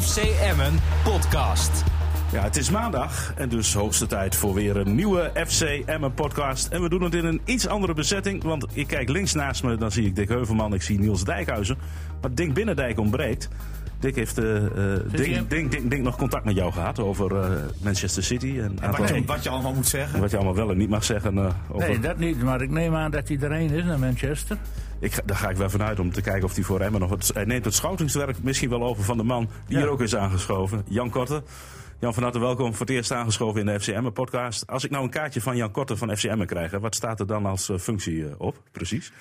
FC Emmen podcast. Ja, het is maandag en dus hoogste tijd voor weer een nieuwe FC Emmen podcast. En we doen het in een iets andere bezetting, want ik kijk links naast me, dan zie ik Dick Heuvelman, ik zie Niels Dijkhuizen. Maar Dink Binnendijk ontbreekt. Dick heeft uh, Dink, Dink, Dink, Dink nog contact met jou gehad over uh, Manchester City. En, en wat, je, wat, je, allemaal moet zeggen. Wat je allemaal wel en niet mag zeggen. Uh, over... Nee, dat niet, maar ik neem aan dat hij erheen is naar Manchester. Ik, daar ga ik wel vanuit om te kijken of hij voor Emmen nog... Het, hij neemt het schoutingswerk misschien wel over van de man die ja. hier ook is aangeschoven. Jan Korte. Jan van harte welkom voor het eerst aangeschoven in de FCM podcast. Als ik nou een kaartje van Jan Korte van FCM krijg, wat staat er dan als functie op, precies?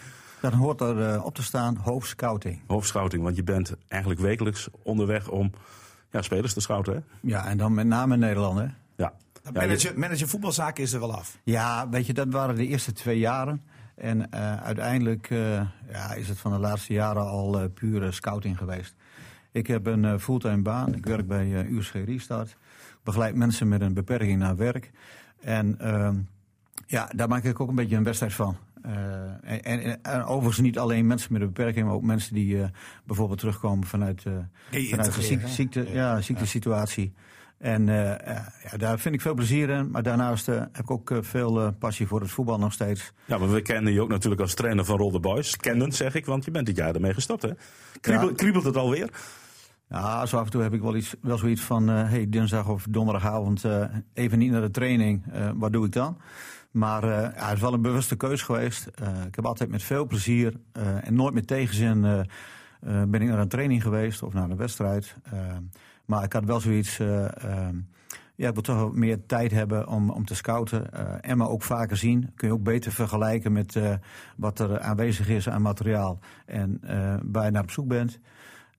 Dan hoort er uh, op te staan hoofdscouting. Hoofdscouting, want je bent eigenlijk wekelijks onderweg om ja, spelers te scouten. Hè? Ja, en dan met name in Nederland. Hè? Ja. Manager, manager voetbalzaken is er wel af. Ja, weet je, dat waren de eerste twee jaren. En uh, uiteindelijk uh, ja, is het van de laatste jaren al pure scouting geweest. Ik heb een fulltime baan. Ik werk bij uh, USG Restart. Ik begeleid mensen met een beperking naar werk. En ehm, ja, daar maak ik ook een beetje een wedstrijd van. Uh, en, en, en, overigens niet alleen mensen met een beperking, maar ook mensen die uh, bijvoorbeeld terugkomen vanuit, uh, vanuit de ziekte, ziekte, ja, ziektesituatie. En ja, daar vind ik veel plezier in. Maar daarnaast heb ik ook veel passie voor het voetbal nog steeds. Ja, maar we kennen je ook natuurlijk als trainer van Roll the Boys. Kennen, zeg ik, want je bent dit jaar ermee gestopt, hè? Kriebel, ja. Kriebelt het alweer? Ja, zo af en toe heb ik wel, iets, wel zoiets van... hey, dinsdag of donderdagavond even niet naar de training. wat doe ik dan? Maar uh, ja, het is wel een bewuste keus geweest. Uh, ik heb altijd met veel plezier uh, en nooit met tegenzin ben ik naar een training geweest of naar een wedstrijd. maar ik had wel zoiets. ja, ik wil toch wel meer tijd hebben om, om te scouten. en me ook vaker zien. Kun je ook beter vergelijken met wat er aanwezig is aan materiaal. En waar je naar op zoek bent.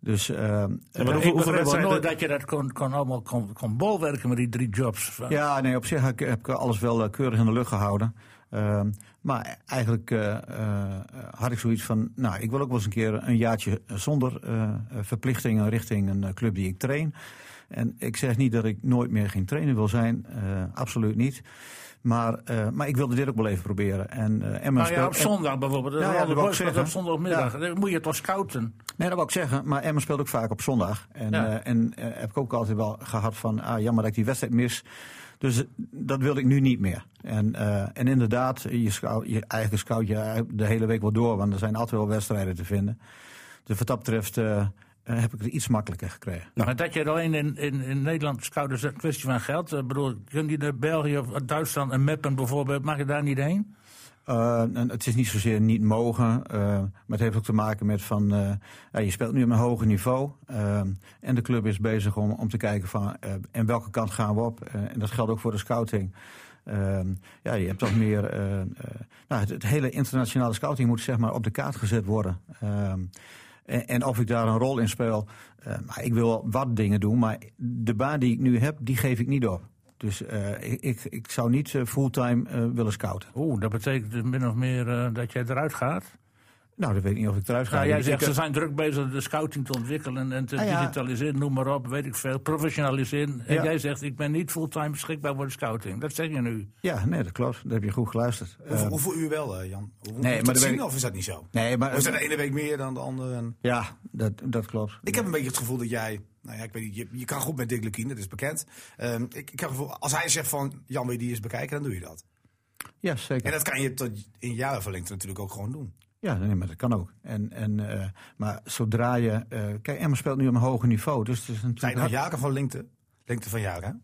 Dus, uh, ja, maar hoeveel, hoeveel wedstrijden... nooit dat je dat kon, kon allemaal kon, kon bolwerken met die drie jobs. Ja, nee, op zich heb ik, heb ik alles wel keurig in de lucht gehouden. Uh, maar eigenlijk uh, uh, had ik zoiets van, nou, ik wil ook wel eens een keer een jaartje zonder verplichtingen richting een club die ik train. En ik zeg niet dat ik nooit meer geen trainer wil zijn, absoluut niet. Maar, maar ik wilde dit ook wel even proberen. En, Emma nou ja, op zondag bijvoorbeeld. Ja, ja, dat wil ik zeggen. Op zondagmiddag. Ja. Dan moet je toch scouten. Nee, dat wil ik zeggen. Maar Emma speelt ook vaak op zondag. En, ja. en heb ik ook altijd wel gehad van, ah, jammer dat ik die wedstrijd mis. Dus dat wilde ik nu niet meer. En, en inderdaad, je, scout, je eigen scout je de hele week wel door. Want er zijn altijd wel wedstrijden te vinden. Dus wat dat betreft heb ik het iets makkelijker gekregen. Nou. Maar dat je alleen in, in, in Nederland scout is een kwestie van geld. Ik bedoel, kun je naar België of Duitsland en Meppen bijvoorbeeld, mag je daar niet heen? Uh, het is niet zozeer niet mogen, uh, maar het heeft ook te maken met van, ja, je speelt nu op een hoger niveau en de club is bezig om, om te kijken van en welke kant gaan we op. en dat geldt ook voor de scouting. ja, je hebt toch meer, nou, het, hele internationale scouting moet zeg maar op de kaart gezet worden. En, en, of ik daar een rol in speel. Maar ik wil wat dingen doen, maar de baan die ik nu heb, die geef ik niet op. Dus uh, ik, ik zou niet uh, fulltime willen scouten. Oeh, dat betekent dus min of meer dat jij eruit gaat? Nou, dat weet ik niet of ik eruit ga. Nou, jij zegt, ze zijn druk bezig de scouting te ontwikkelen en te ah, ja. digitaliseren, noem maar op, weet ik veel, professionaliseren. En ja. jij zegt, ik ben niet fulltime beschikbaar voor de scouting. Dat zeg je nu. Ja, nee, dat klopt. Dat heb je goed geluisterd. Hoeveel, uh, hoeveel uur wel, uh, Jan? Hoe, nee, maar zien, of is dat niet zo? Nee, maar... Of is dat de ene week meer dan de andere? En... Ja, dat, dat klopt. Ik heb een beetje het gevoel dat jij... Nou ja, ik weet niet, je, je kan goed met Dick Lukien, dat is bekend. Um, ik, ik heb het gevoel, als hij zegt van, Jan, wil je die eens bekijken, dan doe je dat. Ja, zeker. En dat kan je tot in jaren verlengd natuurlijk ook gewoon doen. Ja, nee, maar dat kan ook. En, en, uh, maar zodra je. Uh, kijk, Emma speelt nu op een hoger niveau. Dus het is natuurlijk. Zijn er jaren van lengte? Lengte van jaren?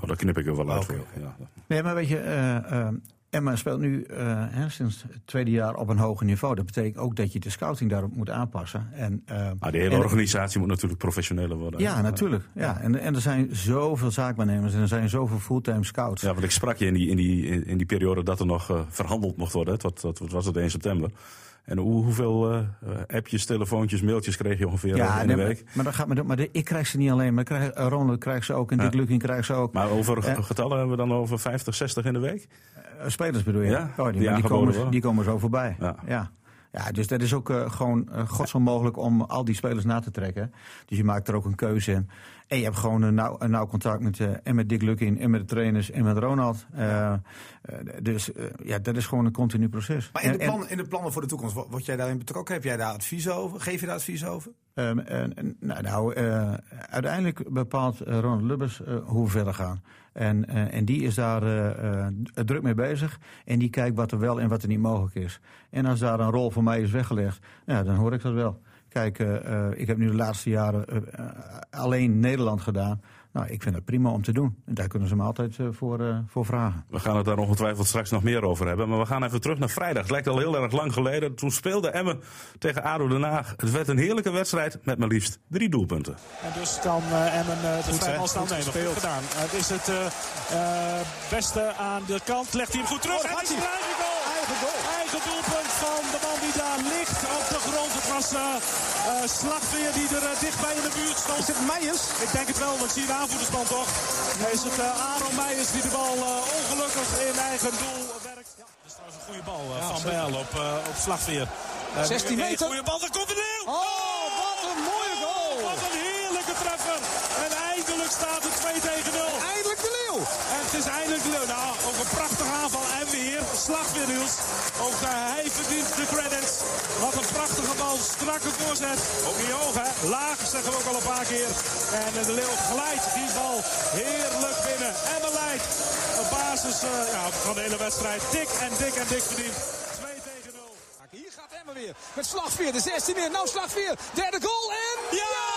Oh, dat knip ik er wel uit okay. voor. Ja. Nee, maar weet je, uh, Emma speelt nu hè, sinds het tweede jaar op een hoger niveau. Dat betekent ook dat je de scouting daarop moet aanpassen. En, maar de hele en, organisatie moet natuurlijk professioneler worden. Ja, natuurlijk. Ja. En, en er zijn zoveel zaakwaarnemers en er zijn zoveel fulltime scouts. Ja, want ik sprak je in die, in die, in die periode dat er nog verhandeld mocht worden. Wat, wat, wat was het 1 september? En hoe, hoeveel uh, appjes, telefoontjes, mailtjes kreeg je ongeveer ja, in de week? Maar, maar, dat gaat, maar, maar de, ik krijg ze niet alleen, maar krijg, uh, Ronald krijgt ze ook en Dick ja. Lukin krijgt ze ook. Maar over getallen hebben we dan over 50, 60 in de week? spelers bedoel je? Ja, oh, die, die, die, komen, die, komen, zo voorbij. Ja. ja. Ja, dus dat is ook uh, gewoon uh, godsonmogelijk om al die spelers na te trekken. Dus je maakt er ook een keuze in. En je hebt gewoon een nauw, een nauw contact met, uh, en met Dick Lukien en met de trainers en met Ronald. dus ja, dat is gewoon een continu proces. Maar in de, plan, in de plannen voor de toekomst, word jij daarin betrokken? Heb jij daar advies over? Geef je daar advies over? Um, nou, nou uh, uiteindelijk bepaalt Ronald Lubbers hoe we verder gaan. En, en die is daar druk mee bezig. En die kijkt wat er wel en wat er niet mogelijk is. En als daar een rol voor mij is weggelegd, ja, dan hoor ik dat wel. Kijk, ik heb nu de laatste jaren alleen Nederland gedaan. Nou, ik vind het prima om te doen. En daar kunnen ze me altijd uh, voor, uh, voor vragen. We gaan het daar ongetwijfeld straks nog meer over hebben. Maar we gaan even terug naar vrijdag. Het lijkt al heel erg lang geleden. Toen speelde Emmen tegen ADO Den Haag. Het werd een heerlijke wedstrijd met maar liefst drie doelpunten. En dus kan uh, Emmen de vrijbal nemen. Goed gedaan. Het is het beste aan de kant. Legt hij hem goed terug. Oh, en goal. Eigen, doelpunt van de man die daar ligt op de grond. Het was Slagveer die er dichtbij in de buurt stond. Is het Meijers? Ik denk het wel, want zie je de aanvoerdersband toch? Is het uh, Aaron Meijers die de bal uh, ongelukkig in eigen doel werkt. Ja, dat is trouwens een goede bal uh, ja, van Bijl op, op Slagveer. 16 meter. Goede bal, daar komt de leeuw! Oh, wat een mooie goal! Oh, wat een heerlijke treffer. En eindelijk staat het 2 tegen 0. Eindelijk de leeuw! En het is eindelijk. Nou, ook een prachtige aanval en weer Niels. Ook hij verdient de credits. Wat een prachtige bal, strakke voorzet. Ook in je ogen, laag zeggen we ook al een paar keer. En de leeuw glijdt die bal heerlijk binnen. En beleidt op basis uh, ja, van de hele wedstrijd dik en dik en dik verdiend. 2 tegen 0. Hier gaat Emma weer. Met Slagveer, de 16 meer. Nou Slagveer, derde goal en... Ja! ja!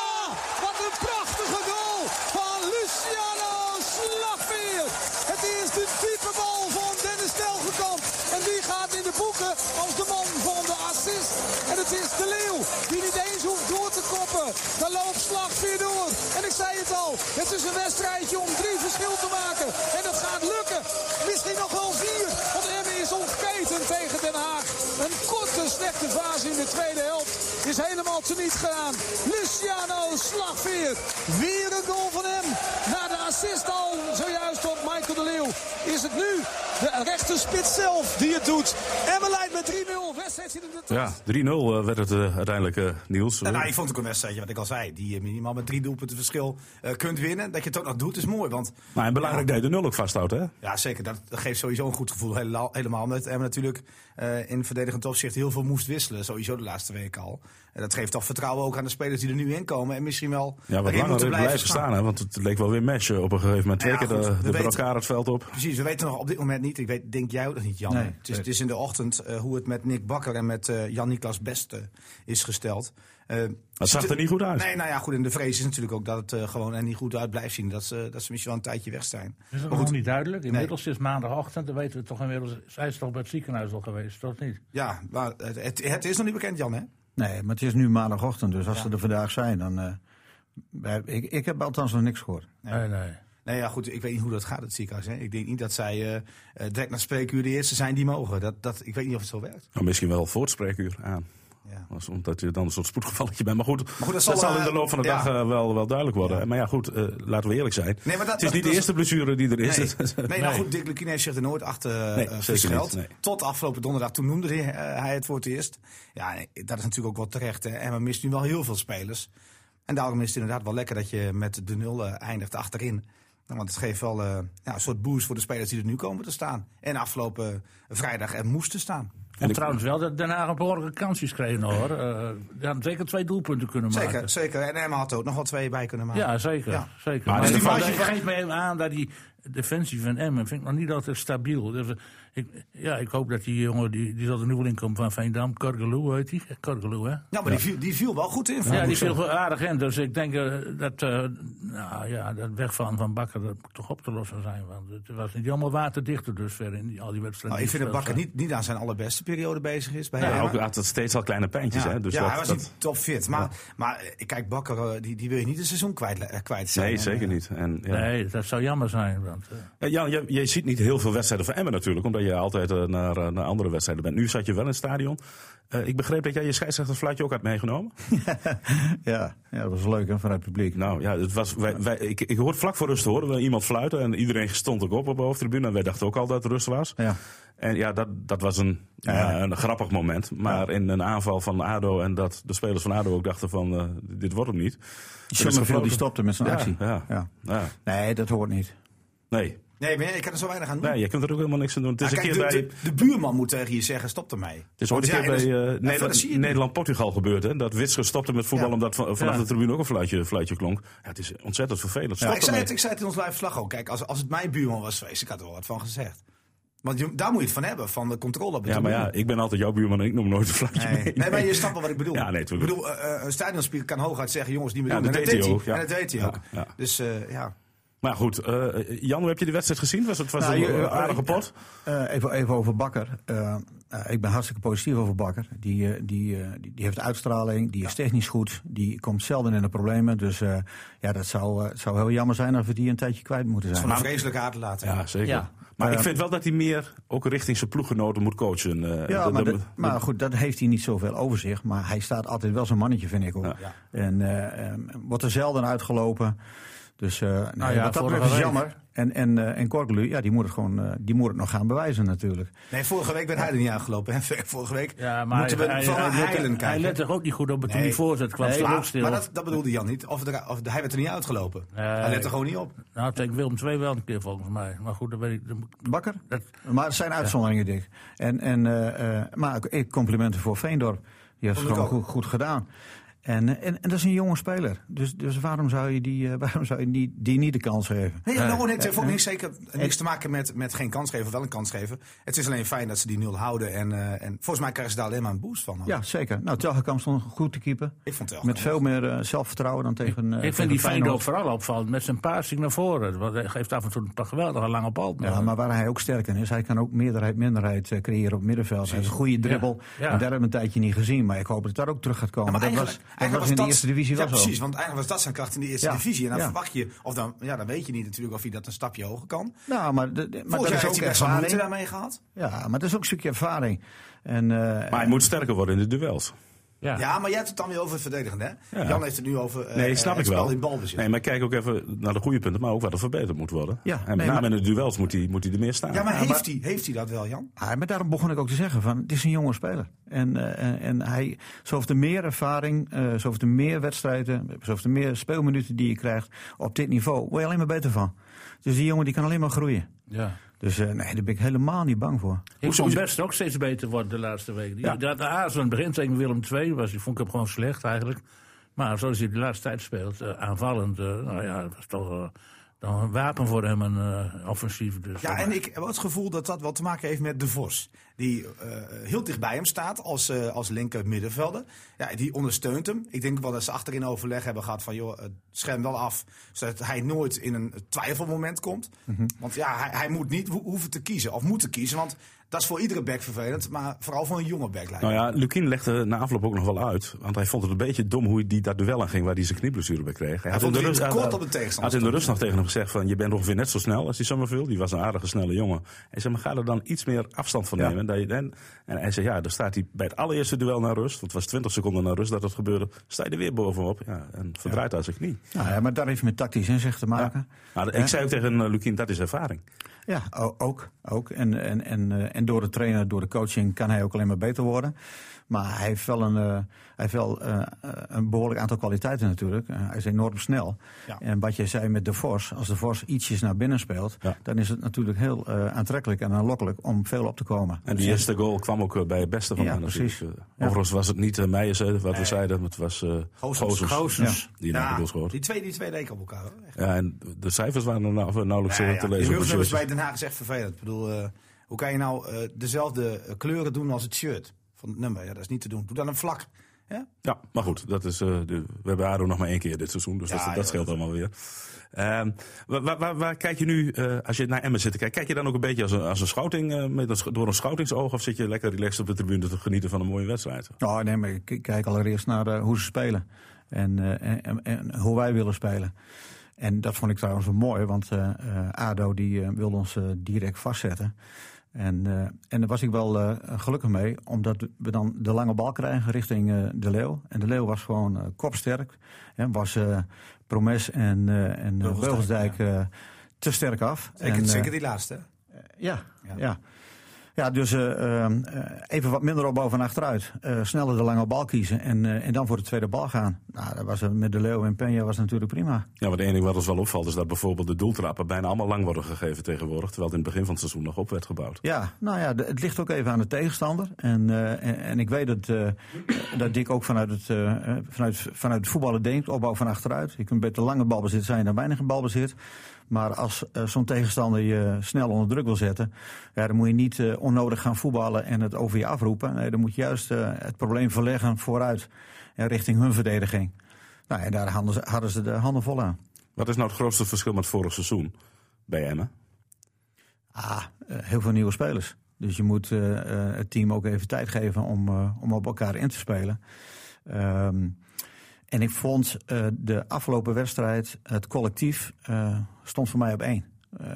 Wat een prachtige goal van Luciano Slagveer. Het is de diepe van Dennis Telgekamp. En die gaat in de boeken als de man van de assist. En het is de Leeuw die niet eens hoeft door te koppen. Dan loopt Slag weer door. En ik zei het al, het is een wedstrijdje om drie verschil te maken. En dat gaat lukken. Misschien nog wel vier. Want Emmen is ontketend tegen Den Haag. Een slechte fase in de tweede helft is helemaal teniet gedaan. Luciano Slagveer. Weer een goal van hem. Na de assist al zojuist op Michael de Leeuw is het nu de rechterspits zelf die het doet. Emmen leidt met 3-0. Wedstrijd zit in de Ja, 3-0 werd het uh, uiteindelijk, uh, Niels. Nou, nou, ik vond het ook een wedstrijdje, wat ik al zei. Die je minimaal met drie doelpunten verschil uh, kunt winnen. Dat je het ook nog doet, is mooi. Want, maar en belangrijk dat je de nul ook vasthoudt, hè? Ja, zeker. Dat, dat geeft sowieso een goed gevoel. Helemaal, helemaal omdat Emmen natuurlijk in verdedigend opzicht heel veel moest wisselen. Sowieso de laatste week al. En dat geeft toch vertrouwen ook aan de spelers die er nu in komen. En misschien wel ja, wat langer blijven, blijven staan. Hè? Want het leek wel weer mesje op een gegeven moment. Twee keer ja, de, elkaar het veld op. Precies, we weten nog op dit moment niet. Ik weet, denk jij ook niet, Jan. Nee, het, is, het, is, in de ochtend uh, hoe het met Nick Bakker en met uh, Jan-Niklas Beste is gesteld. Uh, dat zag er niet goed uit. Nee, nou ja, goed. En de vrees is natuurlijk ook dat het gewoon er niet goed uit blijft zien. Dat ze, dat ze misschien wel een tijdje weg zijn. Is dat nog niet duidelijk? Inmiddels nee. is maandagochtend, dan weten we toch inmiddels. Zij is toch bij het ziekenhuis al geweest, toch niet? Ja, maar het, het, het is nog niet bekend, Jan, hè? Nee, maar het is nu maandagochtend, dus als ja. ze er vandaag zijn, dan. Uh, ik, ik heb althans nog niks gehoord. Nee, nee. Nee, ja, goed, ik weet niet hoe dat gaat, het ziekenhuis. Hè. Ik denk niet dat zij uh, direct naar spreekuur de eerste zijn die mogen. Dat, dat, ik weet niet of het zo werkt. Nou, misschien wel voor het spreekuur aan. Ja. omdat je dan een soort spoedgevalletje bent. Maar goed, maar goed dat, zal, dat zal, in de loop van de ja. dag uh, wel, wel duidelijk worden. Maar ja, goed, uh, laten we eerlijk zijn. Nee, maar dat, het is niet de eerste blessure die er is. Nee, nee, nee. nou goed, Dick Lukine heeft zich er nooit achter nee. Tot afgelopen donderdag, toen noemde hij, het voor het eerst. Ja, dat is natuurlijk ook wel terecht. Hè. En we missen nu wel heel veel spelers. En daarom is het inderdaad wel lekker dat je met de nul eindigt achterin. Nou, want het geeft wel uh, ja, een soort boost voor de spelers die er nu komen te staan. En afgelopen vrijdag er moesten staan. En, trouwens wel dat daarna een behoorlijke kansjes kregen hoor. Uh, ja, zeker twee doelpunten kunnen maken. Zeker, zeker. En Emma had er ook nog wel twee bij kunnen maken. Ja, zeker. Ja. zeker. Maar, maar, maar, maar geeft me aan dat die defensie van Emmen vind ik nog niet altijd stabiel. Dus, ik, ja, ik hoop dat die jongen, die, die zal er nu wel in komen van Veendam. Kargeloo heet die. Kargeloo, hè? Ja, maar Die, viel, die viel wel goed in. Ja, die viel wel aardig in. Dus ik denk uh, dat, uh, nou, ja, dat wegvallen van Bakker dat toch op te lossen zijn. Want het was niet helemaal waterdichter dus ver in die, al die wedstrijden. Nou, ik vind dat Bakker niet, niet aan zijn allerbeste periode bezig is. Bij ja, ook had het steeds al kleine pijntjes. Ja, hè? Dus ja dat, hij was dat... niet topfit. Maar, ja. maar kijk, Bakker, die, die wil je niet een seizoen kwijt, kwijt zijn. Nee, zeker niet. En, ja. Nee, dat zou jammer zijn. Want, uh... ja, je, je ziet niet heel veel wedstrijden van Emmen natuurlijk. Omdat je altijd uh, naar, naar andere wedstrijden bent. Nu zat je wel in het stadion. Uh, ik begreep dat jij je scheidsrechtersfluitje ook had meegenomen. ja, ja, dat was leuk hè, vanuit het publiek. Nou ja, het was, wij, wij, ik, ik hoorde vlak voor rust horen we iemand fluiten. En iedereen stond ook op op de hoofdtribune. En wij dachten ook al dat het rust was. Ja. En ja, dat, dat was een, ja, een grappig moment. Maar in een aanval van ADO en dat de spelers van ADO ook dachten van uh, dit wordt hem niet. Die stopte met zijn actie. Ja, ja. Nee, dat hoort niet. Nee. Nee, maar ik kan er zo weinig aan doen. Nee, je kunt er ook helemaal niks aan doen. Het is Nou, een kijk, keer de, bij... de, de buurman moet tegen je zeggen, stop ermee. Het is ooit een keer bij dat- eh, dat Nederland-. Nederland-Portugal gebeurd. Hè? Dat Wits gestopte met voetbal Ja. omdat van- vanaf Ja. de tribune ook een fluitje, fluitje klonk. Ja, het is ontzettend vervelend. Stop Ja, ik, zei het, ik zei het in ons live verslag ook. Kijk, als, als het mijn buurman was geweest, ik had er wel wat van gezegd. Want je- daar moet je het van hebben, van de controle op de Ja, maar ja, ik ben altijd jouw buurman en ik noem nooit een fluitje Nee. mee. nee, maar je snapt wel wat ik bedoel. Ja, nee, ik bedoel, eh, eh, een stadionspeaker kan hooguit zeggen, jongens, niet meer Ja, doen. dat en deed hij ook. En dat deed hij ook. Dus ja. Maar goed, eh, Jan, hoe heb je die wedstrijd gezien? Was het was Nou, een aardige pot? Eh, even, even over Bakker. Eh, ik ben hartstikke positief over Bakker. Die, die, die, die heeft uitstraling, die is technisch goed, die komt zelden in de problemen. Dus eh, ja, dat zou, het zou heel jammer zijn als we die een tijdje kwijt moeten zijn. Van een vreselijke aard te laten. Ja, zeker. Ja. Maar ik vind wel dat hij meer ook richting zijn ploeggenoten moet coachen. eh, Ja, maar, maar goed, dat heeft hij niet zoveel over zich. Maar hij staat altijd wel zijn mannetje, vind ik ook. Ja. En eh, eh, wordt er zelden uitgelopen. Dus eh nee, Nou ja, wat dat vorige betreft is week. jammer. En, en, eh en Korkelu, ja, die moet, het gewoon, eh, die moet het nog gaan bewijzen natuurlijk. Nee, vorige week werd hij er niet aangelopen. Hè? Vorige week Ja, maar moeten we hij, van hij, naar hij, Heilen let, hij kijken. let toch ook niet goed op het toen Nee. hij voorzet. kwam Nee, maar, ook stil. maar dat, dat bedoelde Jan niet. Of, er, of hij werd er niet uitgelopen. Hij let er gewoon niet op. Nou, tegen Willem II wel een keer volgens mij. Maar goed, dat weet ik. Bakker? Dat, Maar het zijn uitzonderingen, Dick. En, en, eh, eh, maar complimenten voor Veendorp. Die heeft het gewoon goed gedaan. En, eh, en, en dat is een jonge speler. Dus, dus waarom zou je, die, eh, waarom zou je die, die niet de kans geven? Nee, Nee. nou, nee, het heeft ook niks, zeker, niks te maken met, met geen kans geven, wel een kans geven. Het is alleen fijn dat ze die nul houden. En, eh, en volgens mij krijgen ze daar alleen maar een boost van. Ja, zeker. Nou, Telgekamp stond goed te keeper. Ik vond het wel. Met veel meer zelfvertrouwen dan tegen. eh, ik tegen vind die Feyenoord. Vooral opvallend met zijn passing naar voren. Want hij geeft af en toe een geweldige lange bal. Ja, maar waar hij ook sterk in is, hij kan ook meerderheid, minderheid creëren op het middenveld. Hij heeft een goede dribbel. Ja, ja. En daar hebben we een tijdje niet gezien. Maar ik hoop dat dat ook terug gaat komen. Ja, maar dat was, eigenlijk, was in de eerste divisie ja, wel zo. precies, want eigenlijk was dat zijn kracht in de eerste Ja, divisie. En dan ja. verwacht je, of dan, ja, dan weet je niet natuurlijk of hij dat een stapje hoger kan. Nou, maar, de, de- maar dat is heeft ook ervaring. daarmee gehad. Ja, maar dat is ook een stukje ervaring. En, eh, Maar hij moet sterker worden in de duels. ja. Ja, maar jij hebt het dan weer over het verdedigende, hè? Ja. Jan heeft het nu over eh, Nee, snap het ik wel. in balbezit. Nee, maar kijk ook even naar de goede punten, maar ook wat er verbeterd moet worden. Ja, en met nee, name maar- in de duels moet hij, moet hij er meer staan. ja, maar Ja, heeft, maar- hij, heeft hij dat wel, Jan? Ja, maar daarom begon ik ook te zeggen van het is een jonge speler. En, eh, en, en hij, zo heeft er meer ervaring, eh zo heeft er meer wedstrijden, zo heeft er meer speelminuten die je krijgt op dit niveau. Word je alleen maar beter van. Dus die jongen die kan alleen maar groeien. ja. Dus eh, nee, daar ben ik helemaal niet bang voor. Ik vond best ook steeds beter worden de laatste. Die, Ja. Dat de Azen in het begin tegen Willem II was, die vond ik hem gewoon slecht eigenlijk. Maar zoals hij de laatste tijd speelt, eh, aanvallend, eh, nou ja, dat was toch eh, dan een wapen voor hem, een eh, offensief. Dus, Ja, en ik heb het gevoel dat dat wat te maken heeft met De Vos. Die eh, heel dicht bij hem staat als, eh, als linker middenvelder. Ja, die ondersteunt hem. Ik denk wel dat ze achterin overleg hebben gehad van... joh, het scherm wel af, zodat hij nooit in een twijfelmoment komt. Mhm. Want ja, hij, hij moet niet ho- hoeven te kiezen of moeten kiezen. Want dat is voor iedere back vervelend, maar vooral voor een jonge back lijkt. Nou ja, Lukien legde na afloop ook nog wel uit. Want hij vond het een beetje dom hoe hij die dat duel aan ging waar hij zijn knieblessure bij kreeg. Hij had vond in de het rust- kort op de tegenstander had in de stond. rust nog tegen hem gezegd van je bent ongeveer net zo snel als die Summerfield. Die was een aardige snelle jongen. Hij zei maar ga er dan iets meer afstand van Ja. nemen. Dat je, en, en hij zei ja, dan staat hij bij het allereerste duel naar rust. Want het was 20 seconden naar rust dat het gebeurde. Sta je er weer bovenop. Ja, en verdraait hij zich niet. Nou ja, maar daar heeft met tactisch inzicht te maken. Maar ik zei ook tegen eh, Lukien, dat is ervaring. Ja, ook. ook. En, en, en, eh, en door de trainer, door de coaching kan hij ook alleen maar beter worden. Maar hij heeft wel een, eh, hij heeft wel, eh, eh, een behoorlijk aantal kwaliteiten natuurlijk. Hij is enorm snel. Ja. En wat je zei met De Vos, als De Vos ietsjes naar binnen speelt... Ja. dan is het natuurlijk heel eh, aantrekkelijk en aanlokkelijk om veel op te komen. En die eerste goal kwam ook bij het beste van Ja, hem precies. natuurlijk. Ja. Overigens was het niet uh, Meijers, wat we zeiden. Het was eh. Gozens. Gozens. Die naar de Ja, doel schoot. die twee, die twee leken op elkaar. hoor. Echt. Ja, en de cijfers waren er nou, nauwelijks Ja, eh, ja. te Die lezen rugnummers shirtje. bij Den Haag is echt vervelend. Ik bedoel, eh, hoe kan je nou eh, dezelfde kleuren doen als het shirt van het nummer? Ja, dat is niet te doen. Doe dan een vlak. Ja? Ja, maar goed, dat is, eh, de, we hebben ADO nog maar één keer dit seizoen. Dus Ja, dat, scheelt dat- allemaal weer. Ehm, waar, waar, waar, waar kijk je nu, eh, als je naar Emmen zit te kijken, kijk je dan ook een beetje als een, als een scouting, eh, met een, door een scoutingsoog? Of zit je lekker relaxed op de tribune te genieten van een mooie wedstrijd? Oh, nee, maar ik kijk allereerst naar hoe ze spelen. En, en, hoe wij willen spelen. En dat vond ik trouwens wel mooi, want ADO die, wilde ons direct vastzetten. En, eh, en daar was ik wel eh, gelukkig mee, omdat we dan de lange bal krijgen richting eh, De Leeuw. En De Leeuw was gewoon eh, kopsterk. Hè, was eh, Promes en, eh en Beugelsdijk, eh, te sterk af. Zeker, En, zeker die laatste. Ja. ja. Ja, dus uh, uh, even wat minder op boven en achteruit. Uh, sneller de lange bal kiezen en, en dan voor de tweede bal gaan. Nou, dat was met De Leeuw en Peña was natuurlijk prima. Ja, maar het enige wat ons wel opvalt is dat bijvoorbeeld de doeltrappen bijna allemaal lang worden gegeven tegenwoordig. Terwijl het in het begin van het seizoen nog op werd gebouwd. Ja, nou ja, het ligt ook even aan de tegenstander. En, en, en, ik weet dat, dat Dick ook vanuit het, vanuit, vanuit het voetballen denkt, opbouw van achteruit. Je kunt beter lange balbezit zijn dan weinig balbezit. Maar als uh, zo'n tegenstander je snel onder druk wil zetten, ja, dan moet je niet uh, onnodig gaan voetballen en het over je afroepen. Nee, dan moet je juist uh, het probleem verleggen vooruit en richting hun verdediging. Nou, en daar hadden ze, hadden ze de handen vol aan. Wat is nou het grootste verschil met vorig seizoen bij Emmen? Ah, heel veel nieuwe spelers. Dus je moet het team ook even tijd geven om, om op elkaar in te spelen. Um, en ik vond uh, de afgelopen wedstrijd, het collectief, uh, stond voor mij op één. Uh,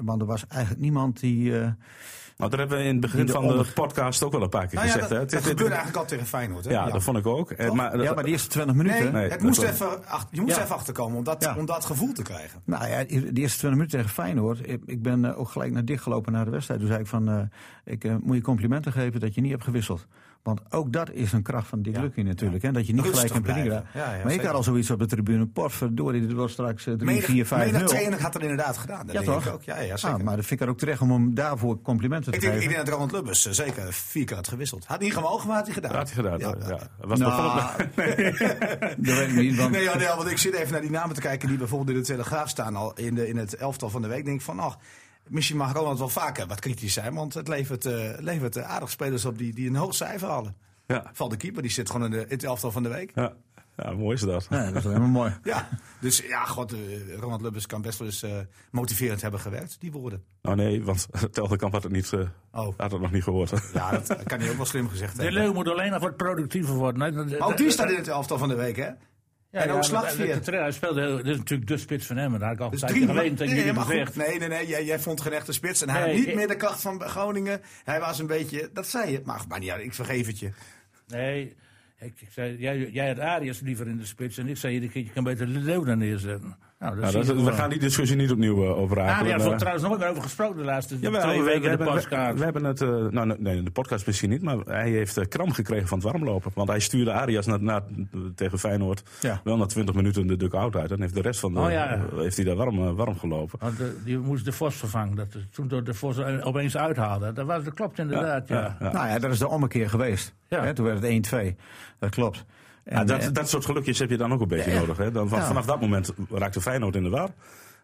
want er was eigenlijk niemand die. Nou, dat hebben we in het begin de van de podcast ook wel een paar keer nou ja, gezegd. Dat, hè? dat gebeurde eigenlijk al tegen Feyenoord. Hè? Ja, ja, dat vond ik ook. Toch? Maar, ja, maar de eerste 20 minuten. Nee, nee het moest even, ach, je moest ja. even achterkomen om dat, om dat gevoel te krijgen. Nou ja, de eerste 20 minuten tegen Feyenoord. Ik, ik ben ook gelijk naar dicht gelopen naar de wedstrijd. Toen zei ik van, ik moet je complimenten geven dat je niet hebt gewisseld. Want ook dat is een kracht van Dick ja. Lucky natuurlijk. Ja. Hè? Dat je niet Rustig gelijk in paniek raakt. Ja, ja, maar ik had al zoiets op de tribune. Potverdorie, dit wordt straks 3, menig, 4, 5, 0. trainer had dat inderdaad gedaan. Dat ja, denk toch? Ik ook. Ja, ja, zeker. Ah, maar dat vind ik er ook terecht om hem daarvoor complimenten te ik denk, geven. Ik denk dat Ronald Lubbers uh, zeker vier keer had gewisseld. Had niet gemogen, maar had hij gedaan. Had hij gedaan, ja. ja. Was nou, nee. dat weet ik niet. Want... Nee, ja, nee, want ik zit even naar die namen te kijken die bijvoorbeeld in de Telegraaf staan al in, de, in het elftal van de week. Ik denk van, ach, misschien mag Ronald wel vaker wat kritisch zijn, want het levert, uh, levert uh, aardig spelers op die, die een hoog cijfer halen. Ja. Val de keeper, die zit gewoon in, de, in het elftal van de week. Ja. Ja, mooi is dat. Ja, dat is helemaal mooi. Ja, dus ja, god, uh, Ronald Lubbers kan best wel eens uh, motiverend hebben gewerkt, die woorden. Nou nee, want Telgekamp had het, niet, uh, oh. had het nog niet gehoord. Ja, dat kan hij ook wel slim gezegd de hebben. De Leeuw moet alleen nog wat productiever worden. Maar ook die staat in het elftal van de week, hè? Ja, en ja, ook slagveer. Hij speelde, dit is natuurlijk de spits van hem. Daar had ik al dus tijd geleden tegen nee, jullie gezegd. Nee, nee, nee. Jij, jij vond geen echte spits. En hij nee, had niet ik, meer de kracht van Groningen. Hij was een beetje, dat zei je. Maar, maar ik vergeef het je. Nee, ik, ik zei, jij, jij had Arias liever in de spits en ik zei, je kan beter de Leeuw daar neerzetten. Nou, nou, dat, we gaan die discussie niet opnieuw uh, overraken. Arias heeft er trouwens nooit meer over gesproken de laatste ja, twee we, weken we, in de we, podcast. We, we, hebben het, uh, nou nee, de podcast misschien niet, maar hij heeft uh, kramp gekregen van het warmlopen. Want hij stuurde Arias naar, naar, tegen Feyenoord ja. wel na 20 minuten de dugout uit. En heeft de rest van de, oh, ja. heeft hij daar warm, warm gelopen. Want de, die moest de Vos vervangen. Dat, toen door de Vos opeens uithaalde. Dat, was, dat klopt inderdaad, ja. ja. Nou ja, dat is de ommekeer geweest. Hè, toen werd het 1-2. Dat klopt. En, ja, dat, en, dat soort gelukjes heb je dan ook een beetje ja, nodig. Hè? Dan, van. Vanaf dat moment raakte Feyenoord in de war.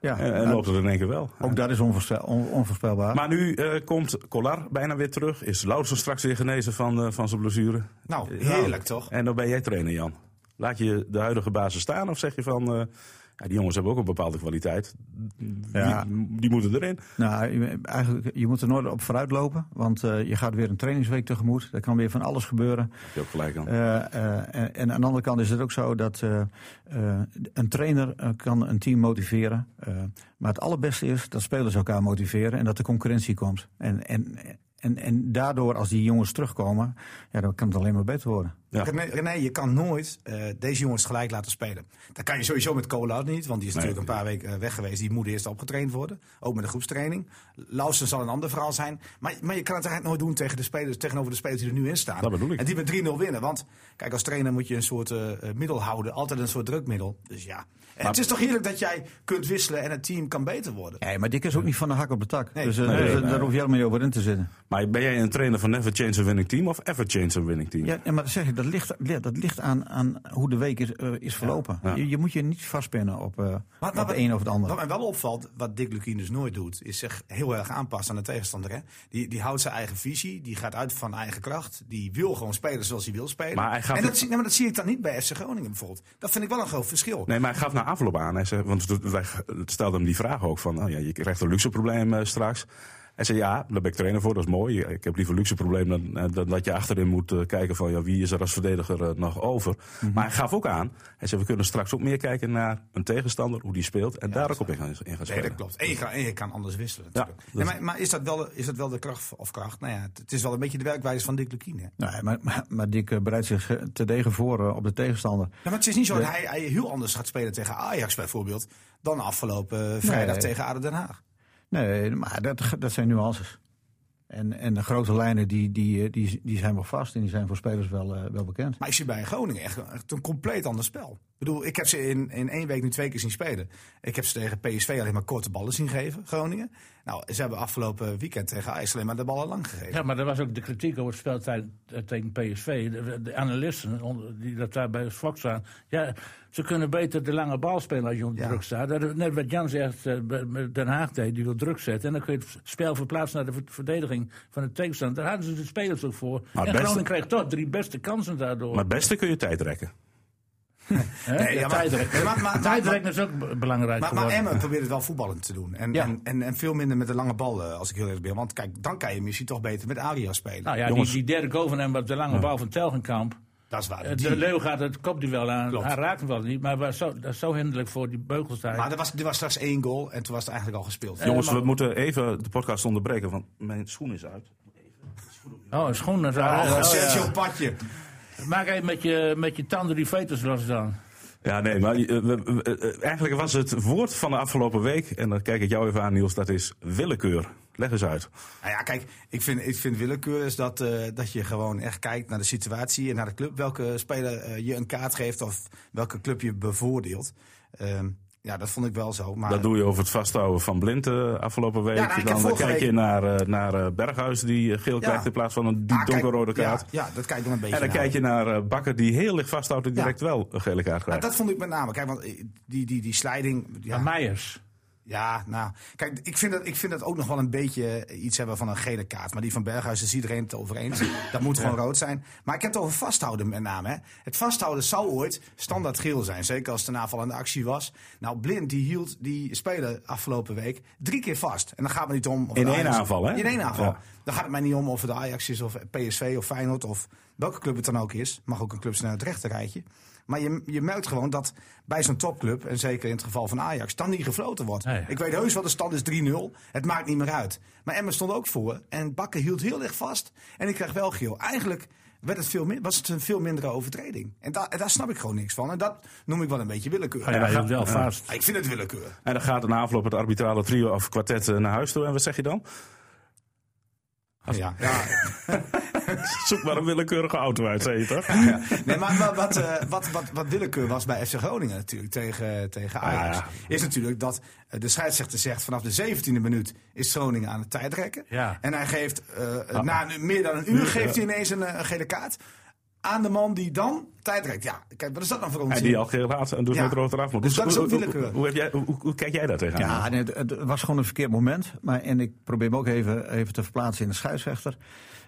Ja, en, en loopt het in één keer wel. Ook dat is onvoorspel, on, onvoorspelbaar. Maar nu uh, komt Collar bijna weer terug. Is Lauwersen straks weer genezen van, uh, van zijn blessure? Nou, heerlijk toch? En dan ben jij trainer, Jan. Laat je de huidige basis staan of zeg je van... Ja, die jongens hebben ook een bepaalde kwaliteit. Ja. Die, die, moeten erin. Nou, eigenlijk, je moet er nooit op vooruit lopen. Want uh, je gaat weer een trainingsweek tegemoet. Er kan weer van alles gebeuren. Heb je ook gelijk aan. Uh, uh, en, en, aan de andere kant is het ook zo dat een trainer kan een team motiveren. maar het allerbeste is dat spelers elkaar motiveren en dat de concurrentie komt. En, en, en, en daardoor, als die jongens terugkomen, ja, dan kan het alleen maar beter worden. Ja. René, je kan nooit uh, deze jongens gelijk laten spelen. Dat kan je sowieso met Cola niet, want die is nee, natuurlijk een paar weken weg geweest. Die moet eerst opgetraind worden, ook met de groepstraining. Lausen zal een ander verhaal zijn. Maar, maar je kan het eigenlijk nooit doen tegen de spelers, tegenover de spelers die er nu in staan. Dat bedoel ik. En die met 3-0 winnen. Want kijk, als trainer moet je een soort uh, middel houden, altijd een soort drukmiddel. Dus ja. En maar, het is toch heerlijk dat jij kunt wisselen en het team kan beter worden. Nee, maar Dick is ook niet van de hak op de tak. Nee. Dus uh, Nee, dus, nee. daar hoef je helemaal niet over in te zitten. Maar ben jij een trainer van Never Change a Winning Team of Ever Change a Winning Team? Ja, maar dat zeg ik, dat ligt, dat ligt aan, aan hoe de week is, uh, is verlopen. Ja. Je, je moet je niet vastpinnen op, uh, Maar- op de een of het ander. Wat mij wel opvalt, wat Dick Lukien dus nooit doet, is zich heel erg aanpassen aan de tegenstander. Hè? Die, die houdt zijn eigen visie, die gaat uit van eigen kracht. Die wil gewoon spelen zoals hij wil spelen. Maar hij gaf en dat, nee, maar dat zie ik dan niet bij FC Groningen bijvoorbeeld. Dat vind ik wel een groot verschil. Nee, maar hij gaf na afloop aan. Hij zei, want wij stelden hem die vraag ook van, oh ja, je krijgt een luxe probleem uh, straks. Hij zei, ja, daar ben ik trainer voor, dat is mooi. Ik heb liever luxe probleem dan, uh, dan dat je achterin moet uh, kijken van, ja, wie is er als verdediger nog over. Mm Mhm. -hmm. Maar hij gaf ook aan, hij zei, we kunnen straks ook meer kijken naar een tegenstander, hoe die speelt. En ja, daar ook op in gaan, in gaan Nee, spelen. dat klopt. En je kan, en je kan anders wisselen Ja, natuurlijk. Nee, maar maar is, dat wel, is dat wel de kracht of kracht? Nou ja, het, het is wel een beetje de werkwijze van Dick Lukien. hè? Nee, maar, maar, maar Dick bereidt zich te degen voor op de tegenstander. Ja, maar het is niet zo dat hij, hij heel anders gaat spelen tegen Ajax bijvoorbeeld... dan afgelopen vrijdag Nee. tegen ADO Den Haag. Nee, maar dat, dat zijn nuances. En, en de grote lijnen die, die, die, die zijn wel vast en die zijn voor spelers wel, eh, wel bekend. Maar ik zie bij Groningen echt een compleet ander spel. Ik bedoel, ik heb ze in, in één week nu twee keer zien spelen. Ik heb ze tegen PSV alleen maar korte ballen zien geven, Groningen. Nou, ze hebben afgelopen weekend tegen Ajax alleen maar de ballen lang gegeven. Ja, maar er was ook de kritiek over het spel tegen, tegen PSV. De, de analisten onder- die dat daar bij het vlak staan. Ja, ze kunnen beter de lange bal spelen als je onder Ja. druk staat. Dat, net wat Jan zegt, eh, Den Haag deed, die wil druk zetten. En dan kun je het spel verplaatsen naar de ver- verdediging van de tegenstander. Daar hadden ze de spelers ook voor. Maar en Groningen kreeg toch drie beste kansen daardoor. Maar het beste kun je tijd rekken. Nee, Ja, maar- Tijdrekken is ook be- belangrijk Maar, maar. Emmen probeert het wel voetballend te doen. En, Ja. en, en, en veel minder met de lange bal, eh, als ik heel erg ben. Want kijk, dan kan je misschien toch beter met Aria spelen. Nou ja, die, Jongens. die derde goal van hem was de lange bal van Telgenkamp. dat is waar. Eh, Die- De Leeuw gaat het kopduel aan. Klopt. Hij raakt hem wel niet, maar was zo, dat is zo hinderlijk voor die beugels maar er was, er was straks één goal en toen was het eigenlijk al gespeeld. Jongens, maar- we moeten even de podcast onderbreken, want mijn schoen is uit. Oh, schoenen. Oh, Oh, ja. Sergio Patje. Maak even met je, met je tanden die veters los dan. Ja, nee, maar eh, we- eh, eigenlijk was het woord van de afgelopen week, en dan kijk ik jou even aan, Niels, dat is willekeur. Leg eens uit. Nou ja, kijk, ik vind, ik vind willekeur is dat, eh, dat je gewoon echt kijkt naar de situatie en naar de club. Welke speler je een kaart geeft of welke club je bevoordeelt. Ehm, ja, dat vond ik wel zo. Maar Dat doe je over het vasthouden van Blind eh, afgelopen week. Ja, nou, dan kijk je naar, eh, naar eh, Berghuis, die geel krijgt in plaats van een diep Ah, donkerrode kaart. Ja, dat kijk ik dan een beetje en dan naar. kijk je naar Bakker, die heel licht vasthoudt en Ja. direct wel een gele kaart krijgt. dat vond ik met name. Kijk, want die, die, die sliding. Ja, Ja. Meijers. Ja, nou, kijk, ik vind, dat, ik vind dat ook nog wel een beetje iets hebben van een gele kaart. Maar die van Berghuis is iedereen het over eens. Dat moet gewoon rood zijn. Maar ik heb het over vasthouden met name. Hè. Het vasthouden zou ooit standaard geel zijn. Zeker als het een aanvallende actie was. Nou, Blind die hield die speler afgelopen week drie keer vast. En dan gaat het niet om... Of In één aanval, hè? In één aanval. Ja. Dan gaat het mij niet om of het de Ajax is of PSV of Feyenoord of welke club het dan ook is. Mag ook een club zijn uit het rechterrijtje. Maar je, je merkt gewoon dat bij zo'n topclub, en zeker in het geval van Ajax, dan niet gefloten wordt. Nee. Ik weet heus wel, de stand is 3-0. Het maakt niet meer uit. Maar Emmen stond ook voor. En Bakker hield heel erg vast. En ik kreeg wel geel. Eigenlijk werd het veel min- was het een veel mindere overtreding. En, da- en daar snap ik gewoon niks van. En dat noem ik wel een beetje willekeur. Ja, hij hield wel vast. Ik vind het willekeur. En dan gaat een afloop het arbitrale trio of kwartet eh, naar huis toe. En wat zeg je dan? Ja. Ja. Zoek maar een willekeurige auto uit, zei je toch? Ja. Nee, maar wat, wat, eh, wat, wat, wat willekeur was bij FC Groningen natuurlijk tegen, tegen Ajax... Ah, ja. is natuurlijk dat eh, de scheidsrechter zegt... vanaf de 17e minuut is Groningen aan het tijdrekken. Ja. En hij geeft, eh, na nu- meer dan een uur, geeft hij ineens een, een gele kaart... aan de man die dan tijdrekt. Ja, kijk, wat is dat dan voor ons? En die al geel had en dus Ja. met rood eraf moet. Dus dat is ook hoe, hoe, hoe, heb jij, hoe, hoe kijk jij daar tegenaan? Ja, nee, het, het was gewoon een verkeerd moment. Maar, en ik probeer me ook even, even te verplaatsen in de scheidsrechter.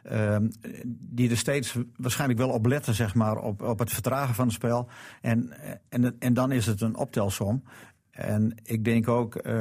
Ehm, die er steeds waarschijnlijk wel op letten, zeg maar, op, op het vertragen van het spel. En, en, en dan is het een optelsom. En ik denk ook. eh,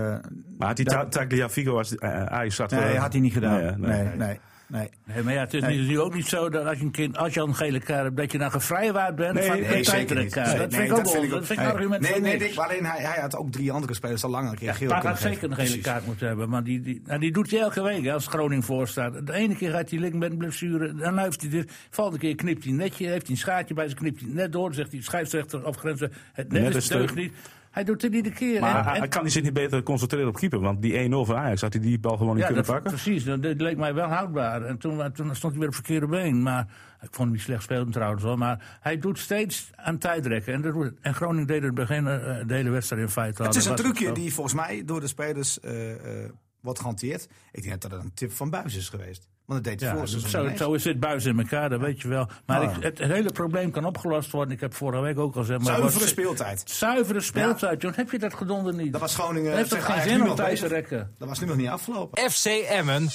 Maar had Ta- Tagliafico als uh, Ajax zat... nee, had hij niet gedaan. nee, Nee, nee. nee, nee. Nee, maar ja, het is nu- nu ook niet zo dat als je een, kind, als je een gele kaart hebt, dat je dan gevrijwaard bent Nee, van nee, een. Nee, dat nee, vind ik ook dat vind ik ook- dat vind ik een argument Nee, nee, maar alleen hij, hij had ook drie andere spelers al langer een keer geel kunnen had zeker een gele Precies. kaart moeten hebben. Maar die, die, nou, die doet hij elke week hè, als Groningen voor staat. De ene keer gaat hij link met een blessure. Dan luift hij dit. Volgende keer knipt hij netje. Heeft hij een schaartje bij zich. Knipt hij net door. Zegt hij scheidsrechter of grenzen. Het net, Net is is niet. Hij doet het iedere keer. Maar En- hij- en- hij kan hij zich niet beter concentreren op keeper? Want die 1-0 van Ajax, had hij die bal gewoon niet ja, kunnen dat, pakken? precies. Dat, dat leek mij wel houdbaar. En toen, toen stond hij weer op verkeerde been. Maar ik vond hem niet slecht spelen trouwens hoor. Maar hij doet steeds aan tijdrekken. En, dat en Groningen deed het begin eh, de hele wedstrijd in feite al. Het is een trucje die volgens mij door de spelers eh, eh, wordt gehanteerd. Ik denk dat dat een tip van Buis is geweest. Want dat deed hij Ja, zo, zo is dit buis in elkaar, dat weet je wel. Maar Ah. ik, het, het hele probleem kan opgelost worden. Ik heb vorige week ook al gezegd. Maar Zuivere speeltijd. Zuivere speeltijd, John. Heb je dat gedonder niet? Dat was Groningen. heeft toch tegen geen zin om te rekken? Dat was nu nog niet afgelopen. FC Emmen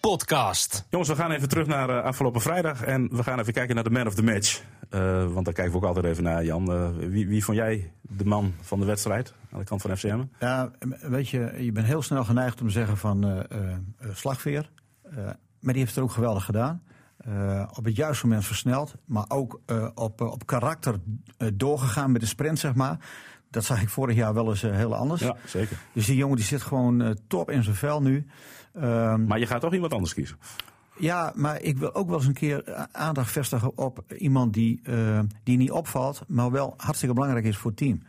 podcast. Jongens, we gaan even terug naar eh, afgelopen vrijdag. En we gaan even kijken naar de man of the match. Eh, want daar kijken we ook altijd even naar, Jan. Eh, wie, wie vond jij de man van de wedstrijd aan de kant van FCM? Ja, weet je, je bent heel snel geneigd om te zeggen van eh, eh, eh, slagveer. Maar die heeft het ook geweldig gedaan. Eh, op het juiste moment versneld, maar ook eh, op, eh, op karakter doorgegaan met de sprint, zeg maar. Dat zag ik vorig jaar wel eens heel anders. Ja, zeker. Dus die jongen die zit gewoon top in zijn vel nu. Ehm, Maar je gaat toch iemand anders kiezen? ja, maar ik wil ook wel eens een keer aandacht vestigen op iemand die, die niet opvalt, maar wel hartstikke belangrijk is voor het team.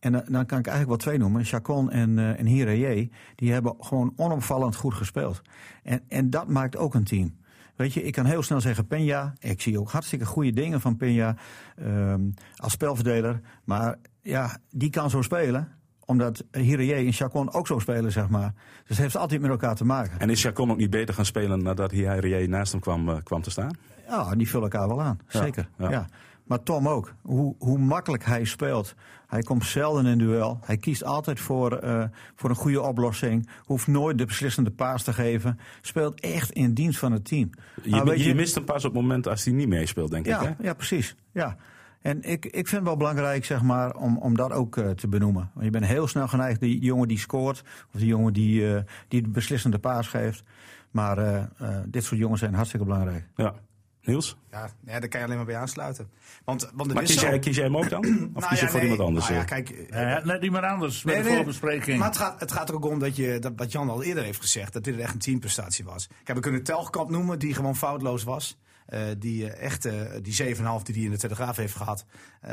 En dan, dan kan ik eigenlijk wel twee noemen. Chacon en, uh, en Hiraye, die hebben gewoon onopvallend goed gespeeld. En, en dat maakt ook een team. Weet je, ik kan heel snel zeggen Peña. Ik zie ook hartstikke goede dingen van Peña um, als spelverdeler. Maar ja, die kan zo spelen omdat Hiraye en Chacon ook zo spelen, zeg maar. Dus het heeft altijd met elkaar te maken. En is Chacon ook niet beter gaan spelen nadat Hiraye naast hem kwam, uh, kwam te staan? Ja, die vullen elkaar wel aan. Zeker. Ja. ja. Maar Tom ook. Hoe, hoe makkelijk hij speelt. Hij komt zelden in duel. Hij kiest altijd voor, uh, voor een goede oplossing. Hoeft nooit de beslissende paas te geven. Speelt echt in dienst van het team. Je, maar, je, je, mist hem pas op het moment als hij niet meespeelt, denk ja, ik. Hè? Ja, precies. Ja. En ik, ik vind het wel belangrijk zeg maar, om, om dat ook uh, te benoemen. Want je bent heel snel geneigd, die jongen die scoort, of die jongen die, uh, die de beslissende paas geeft. Maar dit soort jongens zijn hartstikke belangrijk. Ja. Niels? Ja, ja, daar kan je alleen maar bij aansluiten. Want, want maar kies, jij, kies jij hem ook dan? Of nou kies je ja, voor nee, iemand anders? Nou ja, kijk, uh, net iemand anders met nee, de nee, voorbespreking. Maar het gaat, het gaat er ook om dat, je, dat wat Jan al eerder heeft gezegd, dat dit echt een teamprestatie was. Ik heb kunnen Telkamp noemen, die gewoon foutloos was. Uh, die uh, echt uh, die 7,5 die hij in de Telegraaf heeft gehad,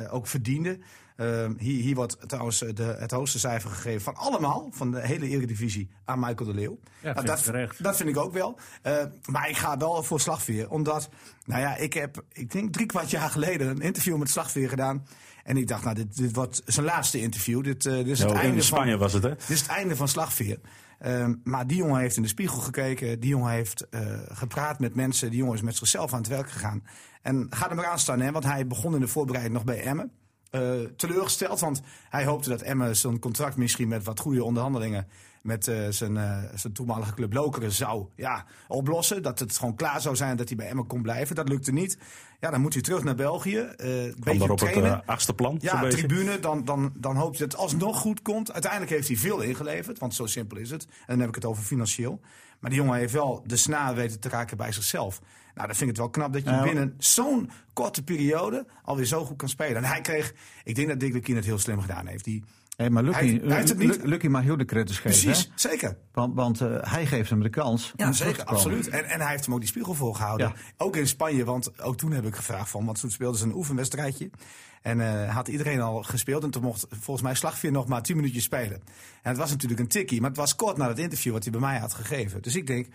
ook verdiende. Hier, hier wordt trouwens de, het hoogste cijfer gegeven van allemaal, van de hele Eredivisie, aan Michael de Leeuw. Ja, nou, dat, dat vind ik ook wel. maar ik ga wel voor Slagveer, omdat, nou ja, ik heb, ik denk drie kwart jaar geleden een interview met Slagveer gedaan. En ik dacht, nou, dit, dit wordt zijn laatste interview. Dit, dit is het in einde Spanje van, was het, hè? dit is het einde van Slagveer. Um, maar die jongen heeft in de spiegel gekeken. Die jongen heeft uh, gepraat met mensen. Die jongen is met zichzelf aan het werk gegaan. En ga er maar aan staan, hè, want hij begon in de voorbereiding nog bij Emmen. Uh, teleurgesteld, want hij hoopte dat Emmen zijn contract misschien met wat goede onderhandelingen met uh, zijn, uh, zijn toenmalige club Lokeren zou ja, oplossen. Dat het gewoon klaar zou zijn dat hij bij Emmen kon blijven. Dat lukte niet. Ja, dan moet hij terug naar België. Uh, een daar op trainen. het achtste plan? Ja, tribune. Dan, dan, dan hoopt hij dat het alsnog goed komt. Uiteindelijk heeft hij veel ingeleverd, want zo simpel is het. En dan heb ik het over financieel. Maar die jongen heeft wel de snaar weten te raken bij zichzelf. Nou, dan vind ik het wel knap dat je binnen zo'n korte periode alweer zo goed kan spelen. En hij kreeg, ik denk dat Dick Lukien het heel slim gedaan heeft. Die, Hey, maar Lucky, Hij- hij heeft het niet. Lu- Lucky mag heel de credits geven. precies, hè? zeker. Want, want uh, hij geeft hem de kans. Ja, zeker, absoluut. En, en hij heeft hem ook die spiegel voorgehouden. Ja. Ook in Spanje, want ook toen heb ik gevraagd van, want toen speelden ze een oefenwedstrijdje. En uh, had iedereen al gespeeld en toen mocht volgens mij Slagveer nog maar 10 minuutjes spelen. En het was natuurlijk een tikkie, maar het was kort na het interview wat hij bij mij had gegeven. Dus ik denk,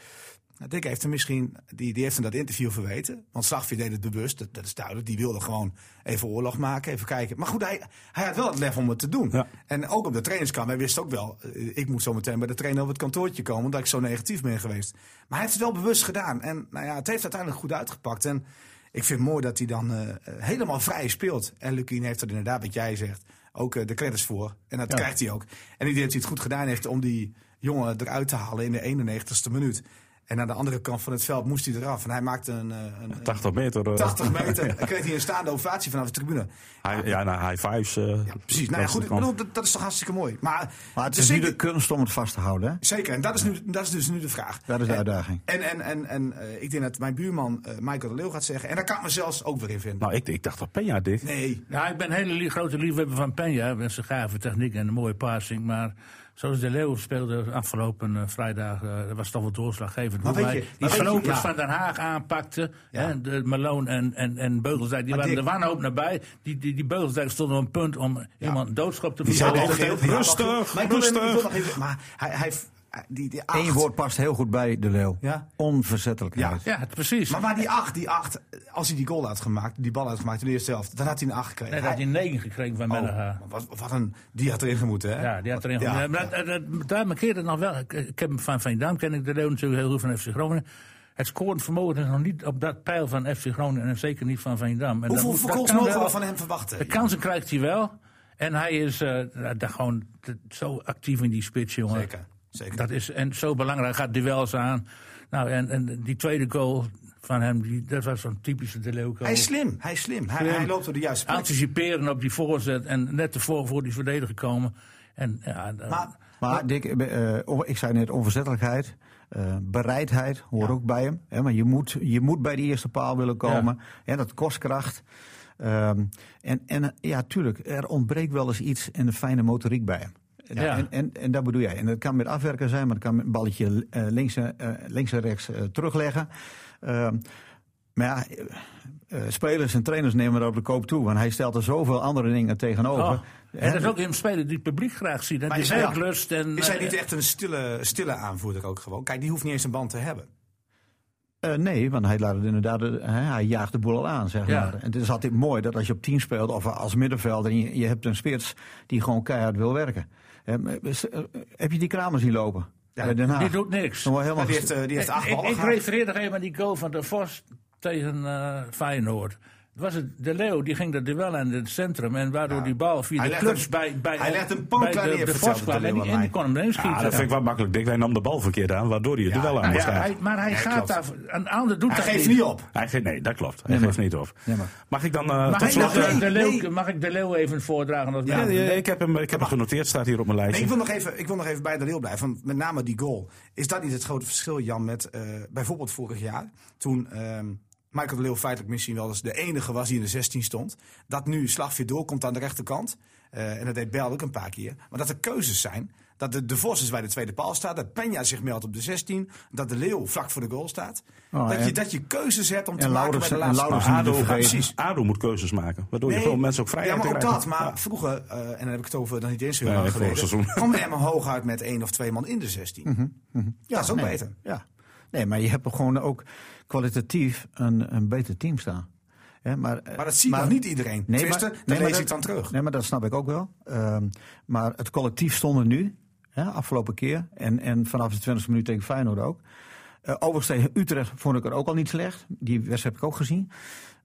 nou, Dick heeft hem misschien, die, die heeft hem dat interview verweten. Want Slagveer deed het bewust, dat, dat is duidelijk. Die wilde gewoon even oorlog maken, even kijken. Maar goed, hij, hij had wel het lef om het te doen. Ja. En ook op de trainingskamp, hij wist ook wel, eh, ik moet zo meteen bij de trainer op het kantoortje komen, omdat ik zo negatief ben geweest. Maar hij heeft het wel bewust gedaan. En nou ja, het heeft uiteindelijk goed uitgepakt. En ik vind het mooi dat hij dan uh, helemaal vrij speelt. En Lukien heeft er inderdaad, wat jij zegt, ook uh, de credits voor. En dat Ja. krijgt hij ook. En ik denk dat hij het goed gedaan heeft om die jongen eruit te halen in de 91ste minuut. En aan de andere kant van het veld moest hij eraf. En hij maakte een, eh, een, een 80 meter. eh, 80 meter. Kreeg hij een staande ovatie vanaf de tribune. High, ja, nou, high fives. eh, Ja, precies. Nou ja, dat goed, bedoel, dat, dat is toch hartstikke mooi. Maar, Maar het dus is nu de kunst om het vast te houden. Hè? Zeker, en dat is, nu, dat is dus nu de vraag. Dat is de En- uitdaging. En, en, en, en eh, ik denk dat mijn buurman eh, Michael de Leeuw gaat zeggen. En daar kan ik me zelfs ook weer in vinden. Nou, ik, ik dacht dat Peña dit. Nee, Ja, ik ben een hele li- grote liefhebber van Peña. Met zijn gave techniek en een mooie passing. Maar zoals de Leeuw speelde afgelopen eh, vrijdag, eh, dat was toch wel doorslaggevend. Maar Hoe weet hij je- die maar slopers ja. van Den Haag aanpakte. Ja. Hè, de Malone en, en, en Beugelsdijk, die Maar waren Dick- de wanhoop nabij. Die, die, die Beugelsdijk stond op een punt om iemand een doodschop te die zijn die Rustig. Maar ik wil- rustig. ik wil nog even- Maar hij, hij, die, die acht. Eén woord past heel goed bij de Leeuw. Ja. Onverzettelijkheid. Ja, precies. Maar, maar die acht, die acht, als hij die goal had gemaakt, die bal had gemaakt in de eerste helft, dan had hij een acht gekregen. Net had hij Hij- negen gekregen van Oh, Menneha. maar wat, wat een, die had erin gemoeten, hè? Ja, die had erin Ja, ja, maar dat, dat, daar markeert het nog wel. Ik, ik heb hem van Veendam, ken ik de Leeuw natuurlijk heel goed van FC Groningen. Het scorend vermogen is nog niet op dat pijl van FC Groningen en zeker niet van Veendam. En Hoeveel goals mogen we van hem verwachten? De kansen krijgt hij wel. En hij is eh, daar gewoon zo actief in die spits, jongen. Zeker, zeker. Dat is en zo belangrijk. Gaat duels aan. Nou, en, en die tweede goal van hem, die, dat was zo'n typische De Leeuw goal. Hij is slim, hij is slim. Hij, Slim. hij loopt door de juiste plek. Anticiperen op die voorzet en net ervoor voor die verdediger komen. En, ja, dan- Maar, Maar Dick, eh, eh, ik zei net onverzettelijkheid. eh, bereidheid hoort Ja. ook bij hem. Hè, maar je moet, je moet bij die eerste paal willen komen. Ja. dat kost kracht. Ehm, en, en eh, ja, tuurlijk, er ontbreekt wel eens iets in de fijne motoriek bij hem. En, Ja. en, en, en dat bedoel jij. En dat kan met afwerken zijn, maar dat kan met een balletje eh, links, en, eh, links en rechts eh, terugleggen. Ehm, Maar ja, spelers en trainers nemen er op de koop toe. Want hij stelt er zoveel andere dingen tegenover. Oh, en dat is ook een speler die het publiek graag ziet. Maar Die is hij- werklust en... Is hij niet echt een stille, stille aanvoerder ook gewoon? Kijk, die hoeft niet eens een band te hebben. Eh, nee, want hij laat het inderdaad, eh, hè, hij jaagt de boel al aan, zeg Ja. maar. En het is altijd mooi dat als je op 10 speelt of als middenvelder en je, je hebt een spits die gewoon keihard wil werken. Eh, eh, heb je die kramer zien lopen? Ja, Bij Den Haag. Die doet niks. Die heeft, eh, die heeft acht ik, ballen ik gehad. refereer nog even aan die goal van de Vos tegen eh, Feyenoord. Was het, de Leeuw die ging dat duel aan in het centrum. En waardoor die bal via Hij de hem- bij, bij, hij legt bij pootklaar de, de Vos kwam. En Leeuw en die kon hem erin schieten. Ja, dat vind ik wel makkelijk. Dick, hij nam de bal verkeerd aan, waardoor hij het duel aan nou moest Ja, gaan. maar hij Ja, gaat daar. Een ander doet Hij dat geeft niet op. Hij geeft, nee, dat klopt. Hij geeft niet op. Mag ik dan eh, Mag tot ik, slot... de, eh, de Leeuw, nee. mag ik de Leeuw even voordragen? Als ja, ja, ik heb hem, ik heb hem genoteerd, staat hier op mijn Nee, lijstje. ik, wil nog even, ik wil nog even bij de rail blijven. Want met name die goal. Is dat niet het grote verschil, Jan, met eh, bijvoorbeeld vorig jaar? Toen ehm, Michael de Leeuw feitelijk misschien wel eens de enige was die in de 16 stond. Dat nu Slagveer doorkomt aan de rechterkant. Eh, en dat deed Bel ook een paar keer. Maar dat er keuzes zijn. Dat de, de Vos is bij de tweede paal staat. Dat Peña zich meldt op de 16. Dat de Leeuw vlak voor de goal staat. Oh, dat, je, dat je keuzes hebt om te en maken bij de laatste Laurens ADO, precies. ADO moet keuzes maken, waardoor je gewoon mensen ook vrijheid Ja, maar ook dat. Maar Ja. vroeger, eh, en dan heb ik het over dan niet eens heel Nee, lang vorig geleden, kwam hooguit met één of twee man in de 16. Ja, dat is ook nee, beter. Ja. Nee, maar je hebt er gewoon ook kwalitatief een, een beter team staan. Hè, maar, eh, Maar dat ziet nog niet iedereen. Nee, maar- nee, maar lees ik dan terug. Nee, maar dat snap ik ook wel. Ehm, maar het collectief stond er nu, hè, afgelopen keer. En, en vanaf de 20e minuut tegen Feyenoord ook. Eh overigens tegen Utrecht vond ik er ook al niet slecht. Die wedstrijd heb ik ook gezien.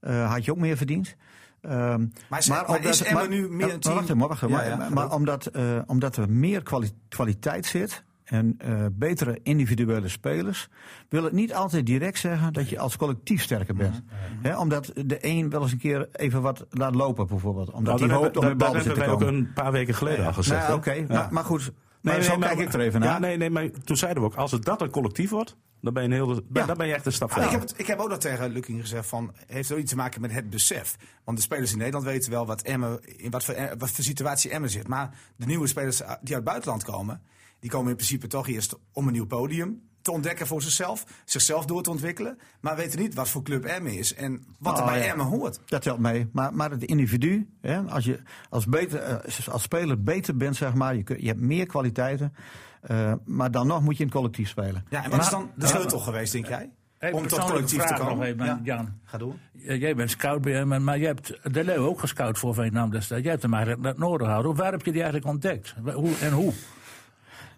Eh, had je ook meer verdiend. Ehm, Maar maar is Emma nu meer een maar team- Wacht even, maar, wacht even, Ja, maar, ja, maar, ga maar door. omdat, omdat er meer kwali- kwaliteit zit en eh, betere individuele spelers, wil het niet altijd direct zeggen dat je als collectief sterker bent. Hè, omdat de een wel eens een keer even wat laat lopen, bijvoorbeeld. Omdat Nou, hij dat hoopt om hebben- in dat balbezit te hebben wij ook komen. een paar weken geleden al gezegd. Nou? Oké, Ja. maar, maar goed. Maar Nee, zo nee, kijk maar- ik er even ja, naar. nee, nee, maar toen zeiden we ook, als het dat een collectief wordt, dan ben je, een heel, Ja. dan ben je echt een stap Ah, ik, verder. heb het, ik heb ook nog tegen Lukking gezegd van, heeft ook iets te maken met het besef. Want de spelers in Nederland weten wel wat Emmen, in wat voor, wat voor situatie Emmen zit. Maar de nieuwe spelers die uit het buitenland komen, die komen in principe toch eerst om een nieuw podium te ontdekken voor zichzelf. Zichzelf door te ontwikkelen. Maar weten niet wat voor club Emmen is en wat er Oh, bij ja. Emmen hoort. Dat telt mee. Maar, maar het individu, hè, als je als, beter, eh, als speler beter bent, zeg maar, je, kun- je hebt meer kwaliteiten. eh, maar dan nog moet je in het collectief spelen. Ja, en wat is dan de sleutel geweest, denk jij? Hey, Om tot collectief te vraag nog komen? even, Ja. Jan. Ga door. Eh, Jij bent scout bij hem, maar je hebt de Leeuw ook gescout voor Vietnam destijds. Jij hebt hem eigenlijk naar het noorden gehouden. Waar heb je die eigenlijk ontdekt? Hoe en hoe?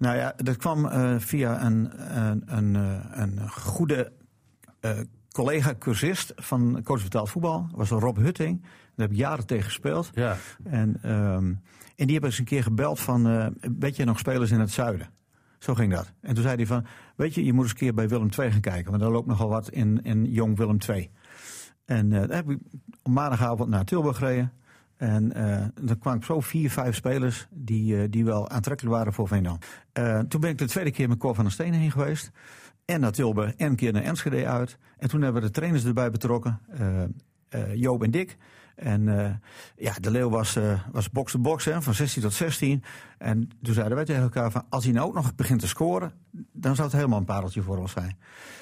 Nou ja, dat kwam eh, via een, een, een, eh, een goede eh, collega-cursist van Coach Betaald Voetbal. Dat was Rob Hutting. Daar heb ik jaren tegen gespeeld. Ja. En, ehm, en die hebben eens een keer gebeld van, weet je nog spelers in het zuiden? Zo ging dat. En toen zei hij van, weet je, je moet eens een keer bij Willem II gaan kijken. Want daar loopt nogal wat in, in jong Willem II. En eh daar heb ik op maandagavond naar Tilburg gereden. En eh dan kwam ik zo vier, vijf spelers die, eh, die wel aantrekkelijk waren voor Veendam. Eh toen ben ik de tweede keer met Cor van der Steen heen geweest. En naar Tilburg en een keer naar Enschede uit. En toen hebben we de trainers erbij betrokken. eh, eh, Joop en Dick. En eh, ja, de Leeuw was, eh was box to box hè, van 16 tot 16. En toen zeiden wij tegen elkaar van als hij nou ook nog begint te scoren, dan zou het helemaal een pareltje voor ons zijn.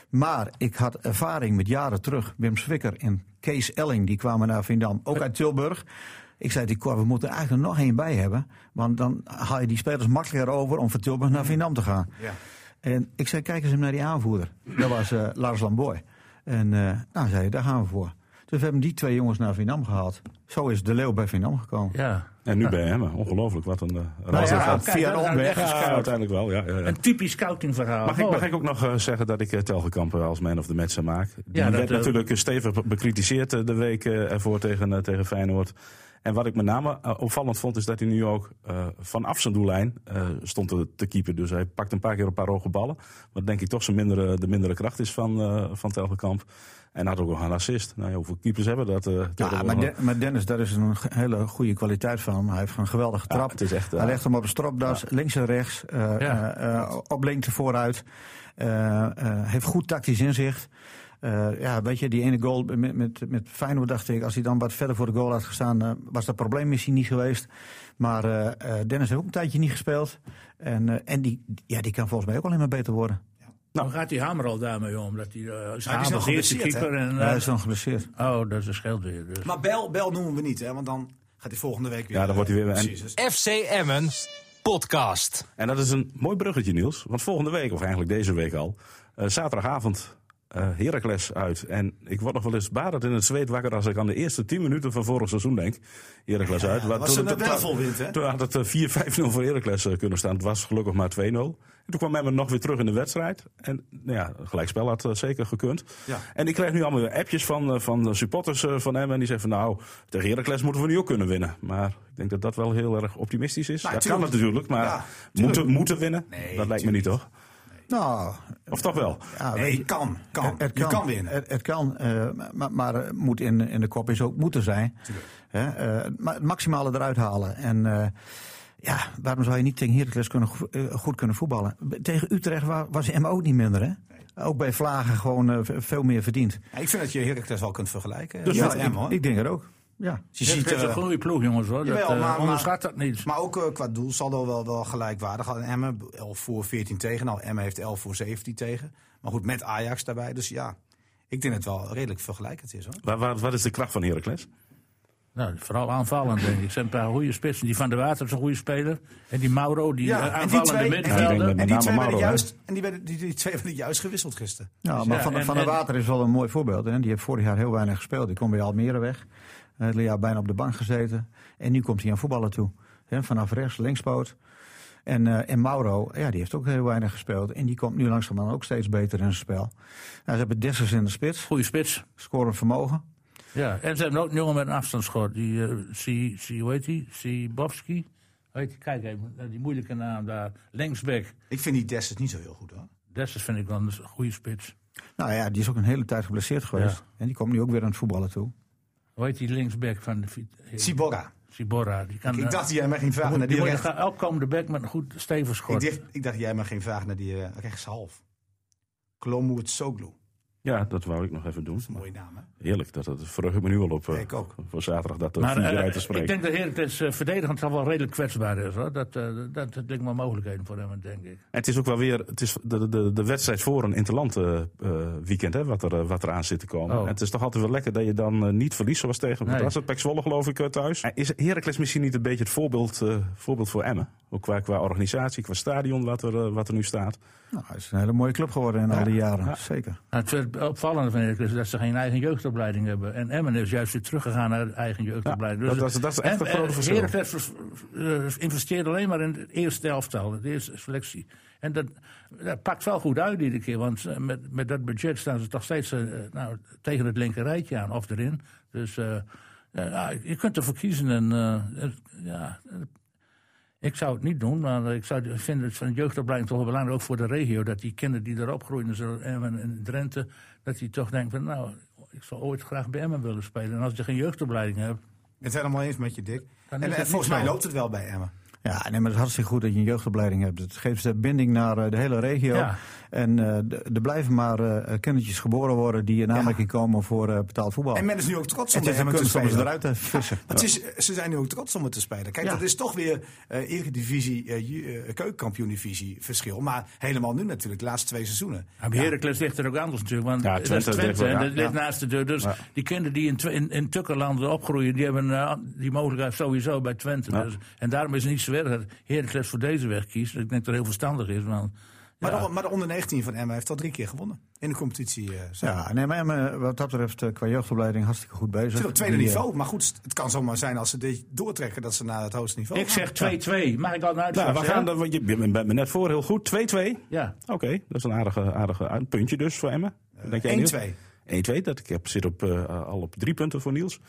Maar ik had ervaring met jaren terug. Wim Swikker en Kees Elling, die kwamen naar Vindam, ook uit Tilburg. Ik zei, die Cor, we moeten eigenlijk nog één bij hebben. Want dan haal je die spelers makkelijker over om van Tilburg naar Vindam te gaan. Ja. En ik zei, kijk eens even naar die aanvoerder. Dat was eh, Lars Lamboy. En eh, nou, zei hij, daar gaan we voor. Dus we hebben die twee jongens naar Vinam gehaald. Zo is de Leeuw bij Vinam gekomen. Ja. En nu bij hem, ongelooflijk. Wat een uh, Nou ja, kijk, via de omweg. Ja, uiteindelijk wel. Ja, ja, ja. Een typisch scoutingverhaal. Mag ik, mag ik ook nog eh, zeggen dat ik uh, Telgekamp eh, als man of the match maak? Die Ja, dat, werd eh, natuurlijk stevig bekritiseerd eh, de week eh, ervoor tegen, eh, tegen Feyenoord. En wat ik met name eh, opvallend vond, is dat hij nu ook eh, vanaf zijn doellijn eh, stond te, te keeper. Dus hij pakt een paar keer een paar hoge ballen. Wat denk ik toch zijn mindere, de mindere kracht is van, eh van Telgekamp. En had ook nog een assist. Nou, ja, hoeveel keepers hebben dat? eh, Ja, maar, De- maar Dennis, daar is een hele goede kwaliteit van hem. Hij heeft een geweldige Ja, trap. het is echt, hij legt hem op de stropdas, links en rechts, eh, Ja. eh, eh, op lengte vooruit. Eh, eh, heeft goed tactisch inzicht. Eh, ja, weet je, die ene goal met, met, met Feyenoord dacht ik, als hij dan wat verder voor de goal had gestaan, eh, was dat probleem misschien niet geweest. Maar eh, eh, Dennis heeft ook een tijdje niet gespeeld. En, eh, en die, ja, die kan volgens mij ook alleen maar beter worden. Nou, Nou gaat die Hamer al daarmee om. Dat hij uh, is Hij is nog geblesseerd, keeper. En, Ja, hij is dan geblesseerd. oh, dat is een scheelt weer. Dus. Maar Bel, Bel noemen we niet, hè? Want dan gaat hij volgende week weer. Ja, dan wordt hij weer- precies, dus- FC Emmen podcast. En dat is een mooi bruggetje, Niels. Want volgende week, of eigenlijk deze week al, eh, zaterdagavond eh Heracles uit. En ik word nog wel eens badend in het zweet wakker als ik aan de eerste 10 minuten van vorig seizoen denk. Heracles uit. was Toen- hè? Had het eh, 4-5-0 voor Heracles eh, kunnen staan. Het was gelukkig maar 2-0. En toen kwam Emmen nog weer terug in de wedstrijd. En nou ja, gelijkspel had eh, zeker gekund. Ja. En ik krijg nu allemaal weer appjes van, eh, van de supporters eh, van Emmen. En die zeggen van nou, tegen Heracles moeten we nu ook kunnen winnen. Maar ik denk dat dat wel heel erg optimistisch is. Nou, dat tuurlijk. kan het natuurlijk, maar Ja, moeten, moeten winnen, Nee, dat lijkt me niet toch? Nou, Of toch wel? ja, Nee, je, kan. kan. Het Je kan winnen. Het, het kan, eh, maar, maar het moet in, in de kop is ook moeten zijn. Hè, eh, maar het maximale eruit halen. En eh, ja, waarom zou je niet tegen Heracles kunnen, go- goed kunnen voetballen? Tegen Utrecht wa- was hem ook niet minder, hè? Ook bij Vlagen gewoon veel meer verdiend. Ja, ik vind dat je Heracles wel kunt vergelijken. Dus ja, hoor. ik denk het ook. Ja. Je Het ziet, is een eh, goede ploeg, jongens. Hoor. Jawel, eh, maar- maar- onderschat dat niet. maar ook eh, qua doelsaldo wel, wel gelijkwaardig. Aan Emmen 11 voor 14 tegen. Nou, Emmen heeft 11 voor 17 tegen. Maar goed, met Ajax daarbij. Dus ja, ik denk dat het wel redelijk vergelijkend is hoor. Waar, waar, wat is de kracht van Heracles? Nou, vooral aanvallend, denk ik. Er zijn een paar goede spitsen. Die Van der Water is een goede speler. En die Mauro, die Ja, eh, aanvallende middenvelder. En die twee, Mauro, hè? juist, en die, werden, die, die twee werden juist gewisseld gisteren. Ja, Dus maar ja, van, en- van der Water is wel een mooi voorbeeld. Hè? Die heeft vorig jaar heel weinig gespeeld. Die komt bij Almere weg. Een hele jaar bijna op de bank gezeten. En nu komt hij aan voetballen toe. Hè? Vanaf rechts, linkspoot. En, eh, en Mauro, ja, die heeft ook heel weinig gespeeld. En die komt nu langzamerhand ook steeds beter in zijn spel. Nou, ze hebben Dessers in de spits. Goede spits. Scoren vermogen. Ja, en ze hebben ook een jongen met een afstandsschot. Die, eh C, C, hoe heet die? Sibowski. Weet je, kijk even, eh, die moeilijke naam daar. Linksback. Ik vind die Dessers niet zo heel goed hoor. Dessers vind ik wel een goede spits. Nou ja, die is ook een hele tijd geblesseerd geweest. Ja. En die komt nu ook weer aan het voetballen toe. Hoe heet die linksback van de... eh. Die kan, Ik eh, dacht dat jij mij ging vragen die naar die je rechts. elk komende back met een goed stevig Ik schot. dacht, ik dacht jij mij ging vragen naar die eh, rechtshalf. Klomoert Soglu. Ja, dat wou ik nog even doen. Dat is een mooie naam hè. Heerlijk, dat, dat verheug ik me nu al op. eh, Ik ook. Voor zaterdag dat er Maar vier eh, uit te spreken. ik denk dat Heracles uh, verdedigend al wel redelijk kwetsbaar is. Hoor. Dat, eh dat, dat denk ik wel mogelijkheden voor hem, denk ik. En het is ook wel weer het is de, de, de wedstrijd voor een interland eh, eh, weekend hè, wat, er, eh, wat er aan zit te komen. Oh. En het is toch altijd wel lekker dat je dan eh, niet verliest zoals tegen Nee. was het, Pek Zwolle geloof ik eh, thuis. En Is Heracles misschien niet een beetje het voorbeeld, eh, voorbeeld voor Emmen? Ook qua, qua organisatie, qua stadion wat er, eh, wat er nu staat. Nou, het is een hele mooie club geworden in al die jaren. Zeker. Nou, het opvallende Heracles is dat ze geen eigen jeugdopleiding hebben. En Emmen is juist weer teruggegaan naar eigen jeugdopleiding. Ja, dat- dat is- dat is echt een en- grote en verschil. Heracles eh, investeert alleen maar in het eerste elftal, de eerste selectie. En dat, dat pakt wel goed uit iedere keer. Want eh, met, met dat budget staan ze toch steeds eh, nou, tegen het linker rijtje aan of erin. Dus eh, ja, je kunt ervoor kiezen. En, eh, ja, ik zou het niet doen, maar ik, zou, vind het van de jeugdopleiding toch wel belangrijk, ook voor de regio, dat die kinderen die erop groeien zo, Emmen en Drenthe, dat die toch denken van nou, ik zou ooit graag bij Emmen willen spelen. En als je geen jeugdopleiding hebt, Ik ben het helemaal eens met je, Dick. En, eh, het volgens mij loopt het wel bij Emmen. Ja, nee, maar het is hartstikke goed dat je een jeugdopleiding hebt. Het geeft de binding naar eh, de hele regio. Ja. En eh, er blijven maar eh, kindertjes geboren worden die in aanmerking komen voor eh, betaald voetbal. En men is nu ook trots om het te kunst om ze spelen. eruit te vissen. Het is, ze zijn nu ook trots om het te spelen. Kijk, Ja. dat is toch weer eh Eredivisie, eh, eh, keukenkampioen-divisie verschil. Maar helemaal nu natuurlijk, de laatste twee seizoenen. Ja, bij Heracles ligt er ook anders natuurlijk. Want Ja, dat is Twente Twente, ligt wel, en ja, dat ligt ja. naast de deur. Dus die kinderen die in, in, in Tukkerlanden opgroeien, die hebben die mogelijkheid sowieso bij Twente. Ja. Dus, en daarom is het niet zo dat Heracles voor deze weg kiest. Ik denk dat het heel verstandig is. Want, Maar, de, maar de onder 19 van Emmen heeft al drie keer gewonnen in de competitie. eh, zo. Ja, nee, maar Emmen, wat dat betreft eh, qua jeugdopleiding hartstikke goed bezig. Zitten op tweede Die, eh, niveau. Maar goed, het kan zomaar zijn als ze dit doortrekken dat ze naar het hoogste niveau Ik zeg 2-2. Mag ik een Nou, uitslag we gaan, dat- je bent me net voor, heel goed. 2-2. Ja. Oké, dat is een aardige, aardige een puntje dus voor jij, Niels? 1-2. 1-2, dat ik heb, zit op, al op drie punten voor Niels.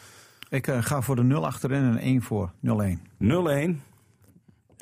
Ik ga voor de 0 achterin en 1 voor 0-1. 0-1.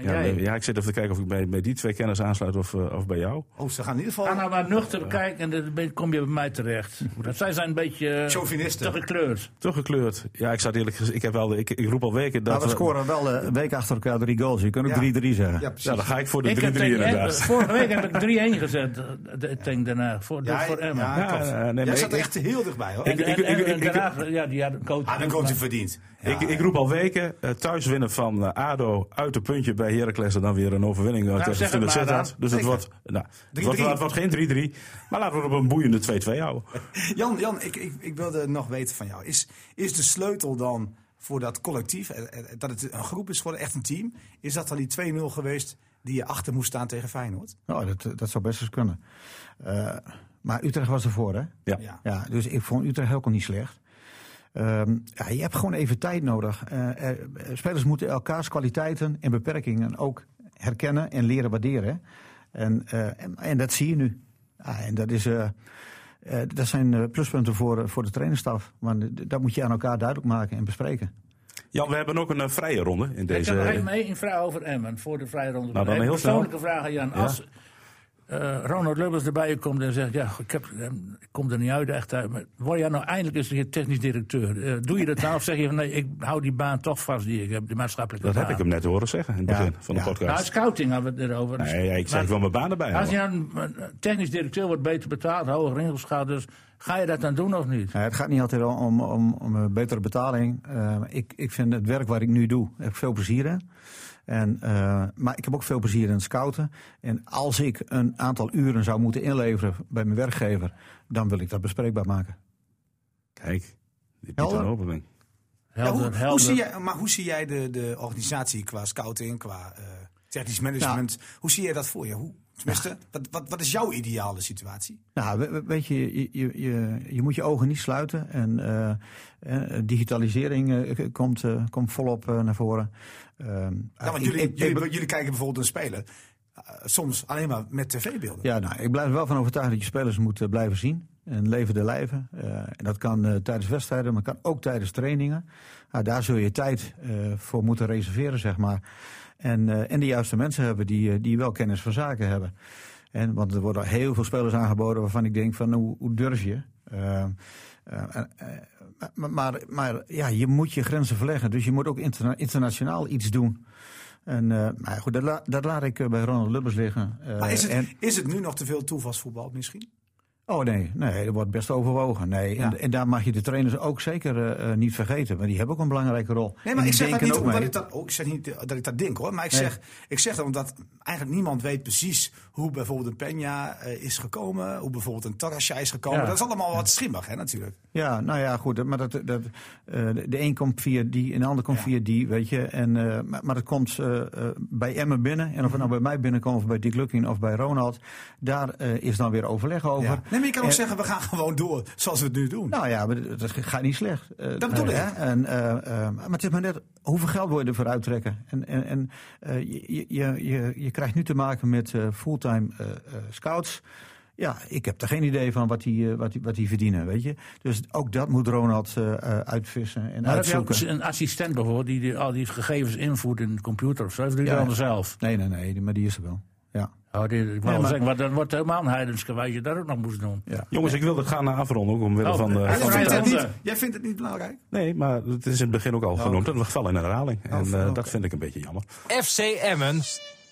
Ja, ik zit even te kijken of ik bij, bij die twee kennis aansluit of, eh, of bij jou. Oh, ze gaan in ieder Ga geval... nou maar nuchter kijken en dan kom je bij mij terecht. Want zij zijn een beetje eh, Chauvinisten. te gekleurd. Toch gekleurd. Ja, ik zat eerlijk gezegd, ik, heb wel, ik, ik roep al weken dat... Nou, we scoren wel eh, een week achter elkaar drie goals. Je kunt ook Ja. 3-3 zeggen. Ja, precies. Ja, dan ga ik voor de 3-3 Ik heb tegen- inderdaad. eh, vorige week heb ik 3-1 gezet. eh, de- Tegen daarna. Voor, Ja, voor Emmen. ja, eh, nee, maar Jij zat er echt heel dichtbij, hoor. En, daarna, ja, die had een coach. Ah, dan komt hij verdiend. Ik, ik roep al weken, uh, thuis winnen van uh, ADO uit een puntje bij Heracles en dan weer een overwinning uh, Nou, tegen Sittard. dan. Dus het wordt, nou, het wordt, het wordt geen 3-3, maar laten we het op een boeiende 2-2 houden. Jan, Jan ik, ik, ik wilde nog weten van jou. Is, is de sleutel dan voor dat collectief, eh, eh, dat het een groep is, voor echt een team, is dat dan die 2-0 geweest die je achter moest staan tegen Feyenoord? Nou, dat, dat zou best eens kunnen. Uh, maar Utrecht was ervoor, hè? Ja. Ja. Ja, dus ik vond Utrecht ook al niet slecht. Um, ja, je hebt gewoon even tijd nodig. Uh, er, spelers moeten elkaars kwaliteiten en beperkingen ook herkennen en leren waarderen. En, uh, en, en, dat zie je nu. Ja, en dat, is, uh, dat zijn pluspunten voor, voor de trainerstaf. Want dat moet je aan elkaar duidelijk maken en bespreken. Jan, we hebben ook een vrije ronde in deze. Ik heb nog even mee een vraag over Emmen voor de vrije ronde. Nou, dan Een heel persoonlijke snel. vraag aan Jan. Als uh, Ronald Lubbers erbij komt en zegt: Ja, ik, heb, ik kom er niet uit, echt uit. Maar word jij nou eindelijk eens een technisch directeur? Uh, doe je dat dan of zeg je van nee, ik hou die baan toch vast die ik heb, de maatschappelijke Dat baan? heb ik hem net horen zeggen in het Ja, begin van de ja. podcast. Nou, scouting hadden we het erover. Dus- nee, ik zeg wil mijn baan erbij Als je een, een technisch directeur wordt beter betaald, hoger ingeschat, dus ga je dat dan doen of niet? Ja, het gaat niet altijd om, om, om een betere betaling. Uh, ik, ik vind het werk wat ik nu doe, heb ik veel plezier in. En, uh, maar ik heb ook veel plezier in het scouten. En als ik een aantal uren zou moeten inleveren bij mijn werkgever, dan wil ik dat bespreekbaar maken. Kijk, die Helder. Pieter Opening. Helder, Ja, hoe, hoe helder. zie jij, maar hoe zie jij de, de organisatie qua scouting, qua uh, technisch management? Hoe zie jij dat voor je? Hoe, tenminste, wat, wat, wat is jouw ideale situatie? Nou, we- we- weet je, je, je, je, je moet je ogen niet sluiten. En eh, eh, digitalisering eh, komt, komt volop naar voren. Ehm, Ja, want jullie, ik- jullie, ik- jullie kijken bijvoorbeeld een speler. uh, soms alleen maar met tv-beelden. Ja, nou, ik blijf er wel van overtuigd dat je spelers moet blijven zien. En leven de lijven. Eh, en dat kan tijdens wedstrijden, maar kan ook tijdens trainingen. Nou, daar zul je tijd voor moeten reserveren, zeg maar. En, eh, en de juiste mensen hebben die, eh, die wel kennis van zaken hebben. En, want er worden heel veel spelers aangeboden waarvan ik denk van hoe, hoe durf je? Eh, eh, maar, maar, ja, je moet je grenzen verleggen. Dus je moet ook interna- internationaal iets doen. En, maar goed, dat, la- dat laat ik bij Ronald Lubbers liggen. Maar is het, en- is het nu nog te veel toevalsvoetbal misschien? Oh nee, nee, dat wordt best overwogen. Nee. Ja. En, en daar mag je de trainers ook zeker eh, eh, niet vergeten. Want die hebben ook een belangrijke rol. Nee, maar ik zeg dat niet omdat ik dat, oh, ik zeg niet dat ik dat denk hoor. Maar ik Nee. zeg, ik zeg dat omdat eigenlijk niemand weet precies hoe bijvoorbeeld een Peña eh, is gekomen. Hoe bijvoorbeeld een Tarasja is gekomen. Ja. Dat is allemaal wat schimmig hè natuurlijk. Ja, nou ja, goed. Maar dat, dat, eh, de een komt via die en de ander komt via die, weet je. En, eh, maar, maar dat komt eh, eh, bij Emmen binnen. En of het nou bij mij binnenkomt of bij Dick Lukking of bij Ronald. Daar eh, is dan weer overleg over. Nee, maar je kan ook En- zeggen we gaan gewoon door zoals we het nu doen. Nou ja, maar dat gaat niet slecht. Eh, Dat bedoel hè? ik. En, eh, eh, maar het is maar net hoeveel geld wil je ervoor uittrekken. En, en, en eh, je, je, je, je krijgt nu te maken met eh, fulltime eh, eh, scouts. Ja, ik heb er geen idee van wat die, eh, wat die, wat die verdienen, weet je. Dus ook dat moet Ronald eh, eh, uitvissen en Maar heb je ook uitzoeken. een assistent bijvoorbeeld die, die al die gegevens invoert in de computer of zo? Of doe je Ja. dat allemaal zelf? Nee, nee, nee, maar die is er wel. Ja. Oh, die, ik wou maar- zeggen, maar dan wordt het helemaal een je dat ook nog moest doen. ja. Jongens, ik wil het gaan naar afronden ook omwille Oh, van de, Jij vindt, het niet, jij vindt het niet belangrijk? Nee, maar het is in het begin ook al genoemd. En we vallen in een herhaling. En eh, dat vind ik een beetje jammer. FC Emmen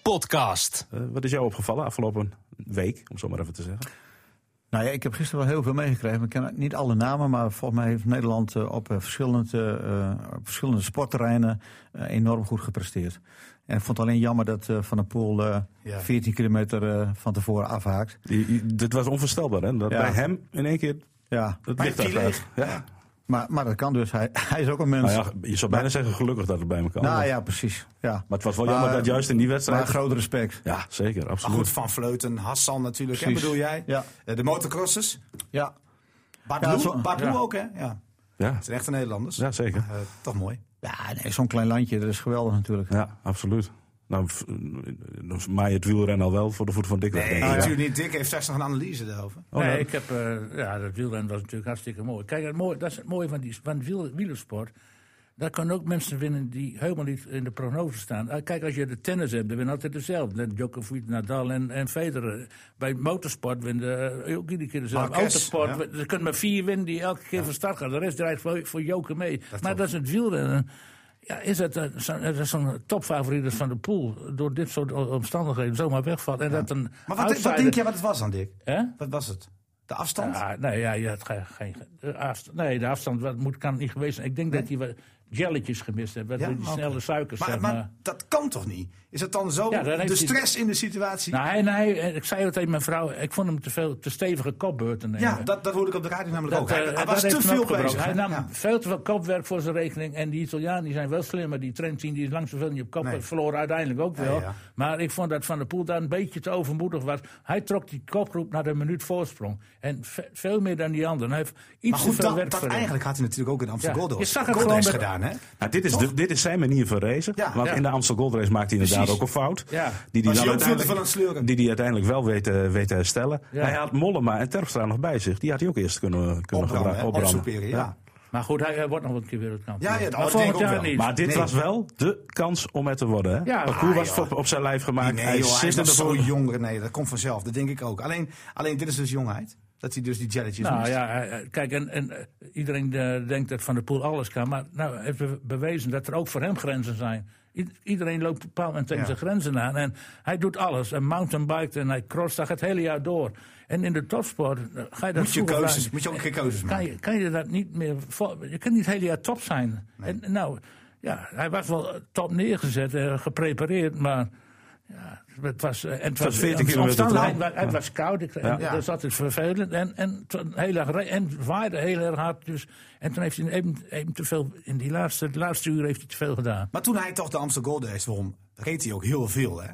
podcast. Eh, wat is jou opgevallen afgelopen week, om zo maar even te zeggen? Nou ja, ik heb gisteren wel heel veel meegekregen. Ik ken niet alle namen, maar volgens mij heeft Nederland eh, op, verschillende, eh, op verschillende sportterreinen enorm goed gepresteerd. En ik vond het alleen jammer dat eh, Van der Poel eh, Ja. 14 kilometer eh, van tevoren afhaakt. Die, die- dit was onvoorstelbaar, hè? Dat Ja. bij hem in één keer Ja, licht Filet. uitgaat. Ja. maar, maar dat kan dus. Hij, hij is ook een mens. Nou ja, je zou bijna zeggen gelukkig dat het bij me kan. Nou ja, precies. Ja. Maar het was wel Maar- jammer dat juist in die wedstrijd... Maar groot respect. Ja, zeker, Maar absoluut. goed, Van Vleuten, Hassan natuurlijk, hè, Precies. bedoel jij? Ja. Eh, De motocrossers. Ja. Bart ook hè? Ja, Ja, het zijn echte Nederlanders. ja, zeker. Eh, toch mooi. Ja, nee, zo'n klein landje, dat is geweldig natuurlijk. Ja, absoluut. Nou, dan maai het wielrennen al wel voor de voet van Dick. Nee, denk ik. natuurlijk niet. Dick heeft straks nog een analyse daarover. Oh, nee, ik heb, eh, ja, dat wielrennen was natuurlijk hartstikke mooi. Kijk, het mooie, dat is het mooie van, die, van wiel, wielersport. Daar kunnen ook mensen winnen die helemaal niet in de prognose staan. Eh, Kijk, als je de tennis hebt, dan winnen altijd dezelfde. Djokovic, Nadal en, en Federer. Bij motorsport winnen eh, ook iedere keer dezelfde. Marquez, Autosport, ja. er kunnen maar vier winnen die elke keer van start gaan. De rest draait voor, voor joker mee. maar dat is het wielrennen. Ja, is het eh, zo'n eh, zo'n topfavoriet is van de pool door dit soort omstandigheden zomaar wegvalt. En dat een Maar wat, denk jij wat het was dan, Dick? Wat was het? De afstand? Ja, nee, ja, je had geen, geen de afstand. Nee, de afstand wat moet, kan niet geweest zijn. Ik denk dat hij. Jelletjes gemist hebben. Ja, die maar- snelle suikers, Maar, zeg maar. maar dat kan toch niet? Is het dan zo Ja, dan heeft de hij- stress in de situatie? Nou, hij, nee, ik zei het tegen mijn vrouw, ik vond hem te veel, te stevige kopbeurten nemen. ja, dat, dat hoorde ik op de radio namelijk ook. eh, Hij, hij dat was te veel bezig. Hij nam Ja. veel te veel kopwerk voor zijn rekening. En die Italianen die zijn wel slimmer. Die Trentin die is lang zoveel niet op kop. Nee. Verloor uiteindelijk ook wel. Maar ik vond dat Van der Poel daar een beetje te overmoedig was. Hij trok die kopgroep naar de minuut voorsprong. En ve- veel meer dan die anderen. Hij heeft iets Maar goed, te veel dat, werk dat eigenlijk had hij natuurlijk ook in Amsterdam Ja, je zag het gewoon met- gedaan, hè? Nou, dit, is de, dit is zijn manier van racen. Ja. want Ja. in de Amstel Gold Race maakt hij inderdaad Precies. ook een fout. Ja. Die Was hij uiteindelijk, die hij uiteindelijk wel weet, te- weet te herstellen. Ja. Hij had Mollema en Terpstra nog bij zich. Die had hij ook eerst kunnen, kunnen Opbranden, ja. Maar goed, hij, hij wordt nog een keer wereldkampioen. Ja, ja, dat maar denk volgend ik ook jaar wel. niet. Maar dit Nee. was wel de kans om het te worden. Hè? Ja, Want Koer ah, was op, op zijn lijf gemaakt. Nee, hij joh, hij zit is nog zo jong. Nee, dat komt vanzelf. Dat denk ik ook. Alleen, alleen dit is dus jongheid. Dat hij dus die jelletjes Nou ja, kijk, en, en eh, iedereen eh, denkt dat Van der Poel alles kan. Maar nou heeft be- bewezen dat er ook voor hem grenzen zijn. I- iedereen loopt op een bepaald moment tegen Ja. zijn grenzen aan. En hij doet alles. Hij mountainbike en hij cross dat het hele jaar door. En in de topsport eh, ga je dat Moet je, keuzes, moet je ook een keer keuzes kan maken. je, kan je dat niet meer. Je kunt niet het hele jaar top zijn. En, nou, ja, hij was wel top neergezet, geprepareerd, maar. Ja, het was, eh, en het was 40 de kilometer Het was koud, ik, en Ja. dat is altijd vervelend. En, en, heel erg en het waaide heel erg hard. Dus, en toen heeft hij even, even te veel, in die laatste, de laatste uur heeft hij te veel gedaan. Maar toen hij toch de Amsterdam Gold Race won, reed hij ook heel veel, hè?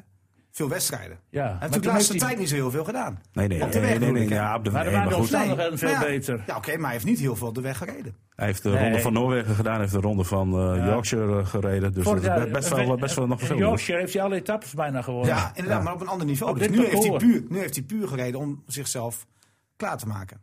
Veel wedstrijden. Ja, Hij heeft de toen laatste heeft hij- tijd niet zo heel veel gedaan. Nee, nee, Op de nee, weg nee, nee, ja, op de, Maar waren maar de goed. omstandigheden veel beter. Ja, oké, maar hij heeft niet heel veel op de weg gereden. Hij heeft de Nee. ronde van Noorwegen gedaan, heeft de ronde van eh. Yorkshire eh, gereden. Dus best wel, best wel nog in veel. Yorkshire heeft hij alle etappes bijna gewonnen. Ja, inderdaad, maar op een ander niveau. Op Dus nu heeft, hij puur, nu heeft hij puur gereden om zichzelf klaar te maken.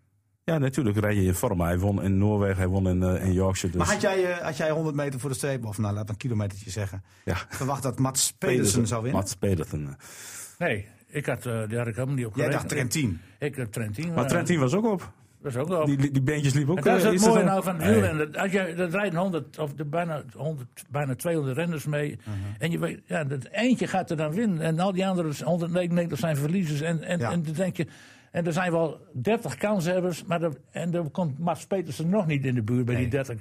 Ja, natuurlijk rij je in vorm. Hij won in Noorwegen, hij won in, eh, in Yorkshire. Dus, Maar had jij, eh, had jij 100 meter voor de streep, of nou, laat een kilometertje zeggen, ja. verwacht dat Mats Pedersen zou winnen? Mats Pedersen. Nee, ik had, eh die had ik helemaal niet op Jij dacht Trentin. Ik heb Trentin. Maar Trentin was ook op. Dat is ook wel. Die, die beentjes liepen ook. En dat is het dat mooie nou van het Nee. wielrennen. Als je, er rijden 100 of de bijna, 100, bijna 200 renners mee. Mhm. En je weet, ja, dat eentje gaat er dan winnen. En al die andere 199 zijn verliezers. En, en, Ja. en dan denk je. En er zijn wel 30 kanshebbers. Maar er, en er komt Mats Petersen nog niet in de buurt bij die 30.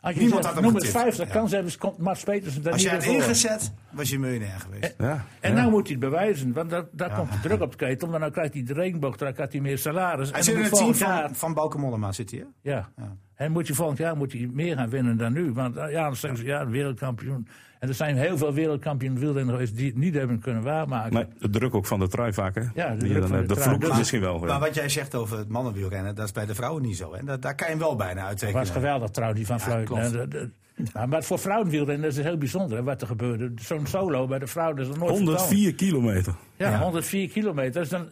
Als je Niemand zegt, had noem getipt. 50 Ja. kanshebbers, komt Mats Petersen daar Als niet het in voor. ingezet, was je miljonair geweest. Ja. En nou moet hij het bewijzen, want daar, daar komt de druk op de ketel. Want dan krijgt hij de regenboog, dan krijgt hij meer salaris. Hij en zit dan in moet het team jaar- van, van Bauke Mollema, zit hij, hè? Ja. En moet je volgend jaar moet hij meer gaan winnen dan nu. Want eh, ja, dan zeggen ze ja, wereldkampioen. En er zijn heel veel wereldkampioen wielrenners geweest die het niet hebben kunnen waarmaken. Nee, de druk ook van de trui vaak, hè? Ja, de druk van eh, de vloek Maar- misschien wel. ja. Maar wat jij zegt over het mannenwielrennen, dat is bij de vrouwen niet zo. Hè? Dat, daar kan je hem wel bijna Het uittekenen. was geweldig trouw, die van. Dat- dat- Ja, maar voor vrouwenwielrennen is het heel bijzonder hè, wat er gebeurde. Zo'n solo bij de vrouwen dat is nog nooit vertoond. 104 kilometer. Ja, Ja. 104 kilometer. Dus dan,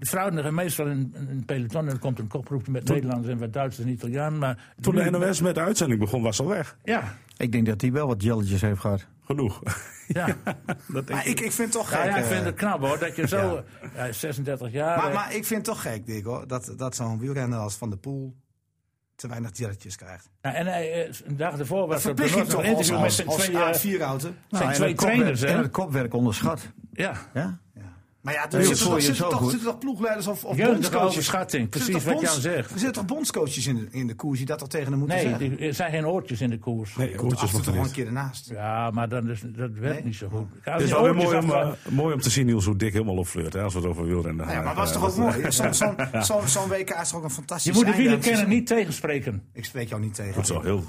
de vrouwen liggen meestal in in een peloton. En dan komt een koproep met Nederlanders en wat Duitsers en Italiaan. Maar Toen nu- de NOS met de uitzending begon, was ze al weg. Ja, Ik denk dat hij wel wat jelletjes heeft gehad. Genoeg. ja. Maar ik, ik vind het toch gek. Ja, ja, ik eh, vind het knap hoor, dat je zo, ja. 36 jaar. maar, eh, maar ik vind het toch gek, Dick, hoor. Dat, dat zo'n wielrenner als Van der Poel te weinig jelletjes krijgt. ja, en hij, eh, een dag ervoor was er een als, interview met als, zijn als twee, A4-auto. zijn en twee het kopwerk- trainers. En Hè? het kopwerk onderschat. Ja, Ja? Maar ja, er zitten toch, zitten zo toch, goed. zitten toch ploegleiders of, of bondscoaches? Er zitten precies wat Jan zegt. Er zitten toch bondscoaches in de, in de koers die dat toch tegen hem moeten nee, zeggen? die- er zijn geen oortjes in de koers. Nee, oortjes toch wel een keer ernaast. Ja, maar dan is, dat werkt Nee? niet zo goed. Het is wel weer mooi om, eh, mooi om te zien, Niels, hoe dik helemaal opfleurt. Hè, als we het over wielrennen Nou ja, maar was Eh, toch ook mooi? Zo'n WK is toch ook een fantastisch je moet de wielerkenner niet tegenspreken. Ik spreek jou niet tegen. Dat is wel heel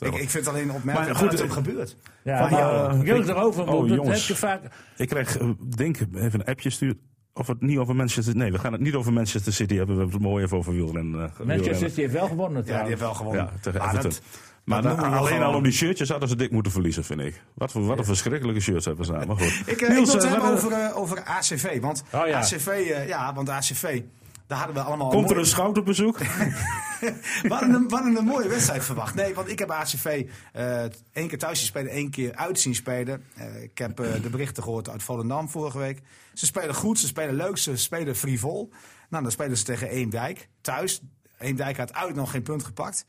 eh, Ik, vind het alleen opmerkelijk dat goed, het eh, gebeurt. Ja, Van maar jou. jeugdig overmoed, Oh, dat heb je vaak. Ik kreeg, eh, denk, even een appje sturen. Of het niet over Manchester... Nee, we gaan het niet over Manchester City hebben. We hebben het mooi even over wielrennen. eh, Manchester wielrennen. City heeft wel gewonnen Ja, die trouwens. heeft wel gewonnen. Ja, tegen Maar Everton. dat- maar dat dan- alleen gewoon- al om die shirtjes hadden ze dik moeten verliezen, vind ik. Wat, voor, wat een verschrikkelijke shirts hebben ze aan. Maar goed. Ik, eh, Niels, ik wil het hebben over, over ACV. Want Oh, ja. ACV, eh, ja, want ACV, daar hadden we allemaal... Komt er mooi- een schout op bezoek? We hadden, een, we hadden een mooie wedstrijd verwacht. Nee, want ik heb ACV eh één keer thuis zien spelen, één keer uit zien spelen. Eh, ik heb eh, de berichten gehoord uit Volendam vorige week. Ze spelen goed, ze spelen leuk, ze spelen frivol. Nou, dan spelen ze tegen Eemdijk thuis. Eemdijk had uit nog geen punt gepakt.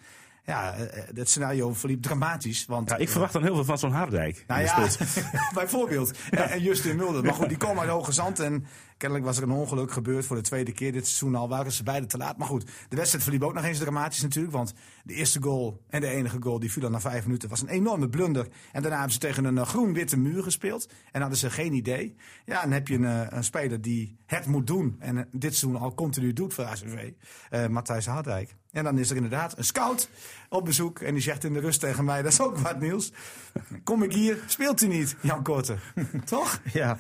Ja, eh, het scenario verliep dramatisch. Want, Ja, ik verwacht dan heel veel van zo'n Hardijk. Nou ja, spits. bijvoorbeeld. En, en Justin Mulder. Maar goed, die komen uit Hoge Zand. En kennelijk was er een ongeluk gebeurd voor de tweede keer dit seizoen al. Waren ze beide te laat. Maar goed, de wedstrijd verliep ook nog eens dramatisch natuurlijk. Want de eerste goal en de enige goal die viel al na vijf minuten was een enorme blunder. En daarna hebben ze tegen een eh, groen-witte muur gespeeld. En hadden ze geen idee. Ja, dan heb je een, eh, een speler die het moet doen. En eh, dit seizoen al continu doet voor ACV. eh Matthijs Hardijk. En dan is er inderdaad een scout op bezoek. En die zegt in de rust tegen mij, dat is ook wat nieuws. Kom ik hier, speelt hij niet, Jan Korte. Toch? Ja,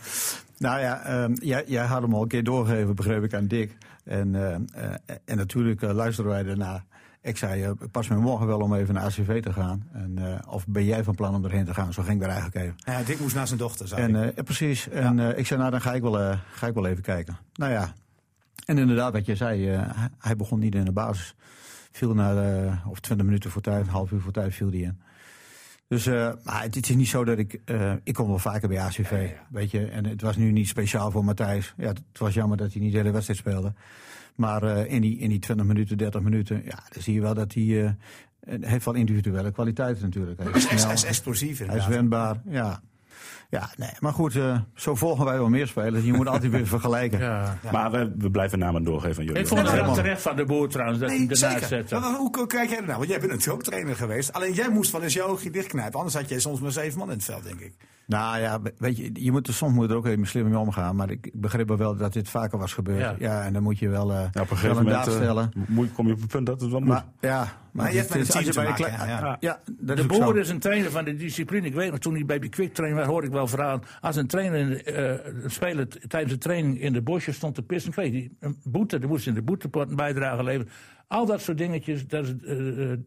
nou ja, ehm, jij, jij had hem al een keer doorgegeven, begreep ik, aan Dick. En, eh, eh, en natuurlijk eh, luisteren wij daarna. Ik zei, pas me morgen wel om even naar ACV te gaan. En, of ben jij van plan om erheen te gaan? Zo ging ik daar eigenlijk even. Ja, Dick moest naar zijn dochter, zei En, ik. precies. En ik zei, nou dan ga ik, wel, ga ik wel even kijken. Nou ja, en inderdaad wat je zei, hij begon niet in de basis. Viel na, eh, of 20 minuten voor tijd, een half uur voor tijd viel hij in. Dus eh, maar het, het is niet zo dat ik... eh, ik kom wel vaker bij ACV, weet je. En het was nu niet speciaal voor Matthijs. Ja, het was jammer dat hij niet de hele wedstrijd speelde. Maar eh, in, die, in die 20 minuten, 30 minuten... Ja, dan zie je wel dat hij... heeft wel individuele kwaliteiten natuurlijk. Hij is, Hij is, snel, hij is explosief hij is wendbaar, ja. Ja, nee, maar goed, eh, zo volgen wij wel meer spelers. Je moet altijd weer vergelijken. Ja. Maar we, we blijven namen doorgeven aan jullie. Ik vond het wel terecht van de boer trouwens dat hij Nee, zeker. Maar hoe, hoe kijk jij ernaar? Want jij bent natuurlijk ook trainer geweest. Alleen jij moest wel eens je oogje dichtknijpen. Anders had jij soms maar zeven man in het veld, denk ik. Nou ja, weet je, je moet er soms moet je er ook even slim mee omgaan. Maar ik, begreep wel dat dit vaker was gebeurd. Ja. Ja, en dan moet je wel, eh Ja, op een gegeven moment eh, stellen. moet- kom je op het punt dat het wel moet. Maar ja, maar, je hebt met een team te maken, ja, ja. ja, dat De boer zo. is een trainer van de discipline. Ik weet nog, toen hij bij Quick trainer werd, hoorde ik wel. Als een trainer, eh, een speler tijdens de training in de bosjes stond te pissen, kreeg hij een boete. Dan moest hij in de boetepot een bijdrage leveren. Al dat soort dingetjes, dat is, eh, eh,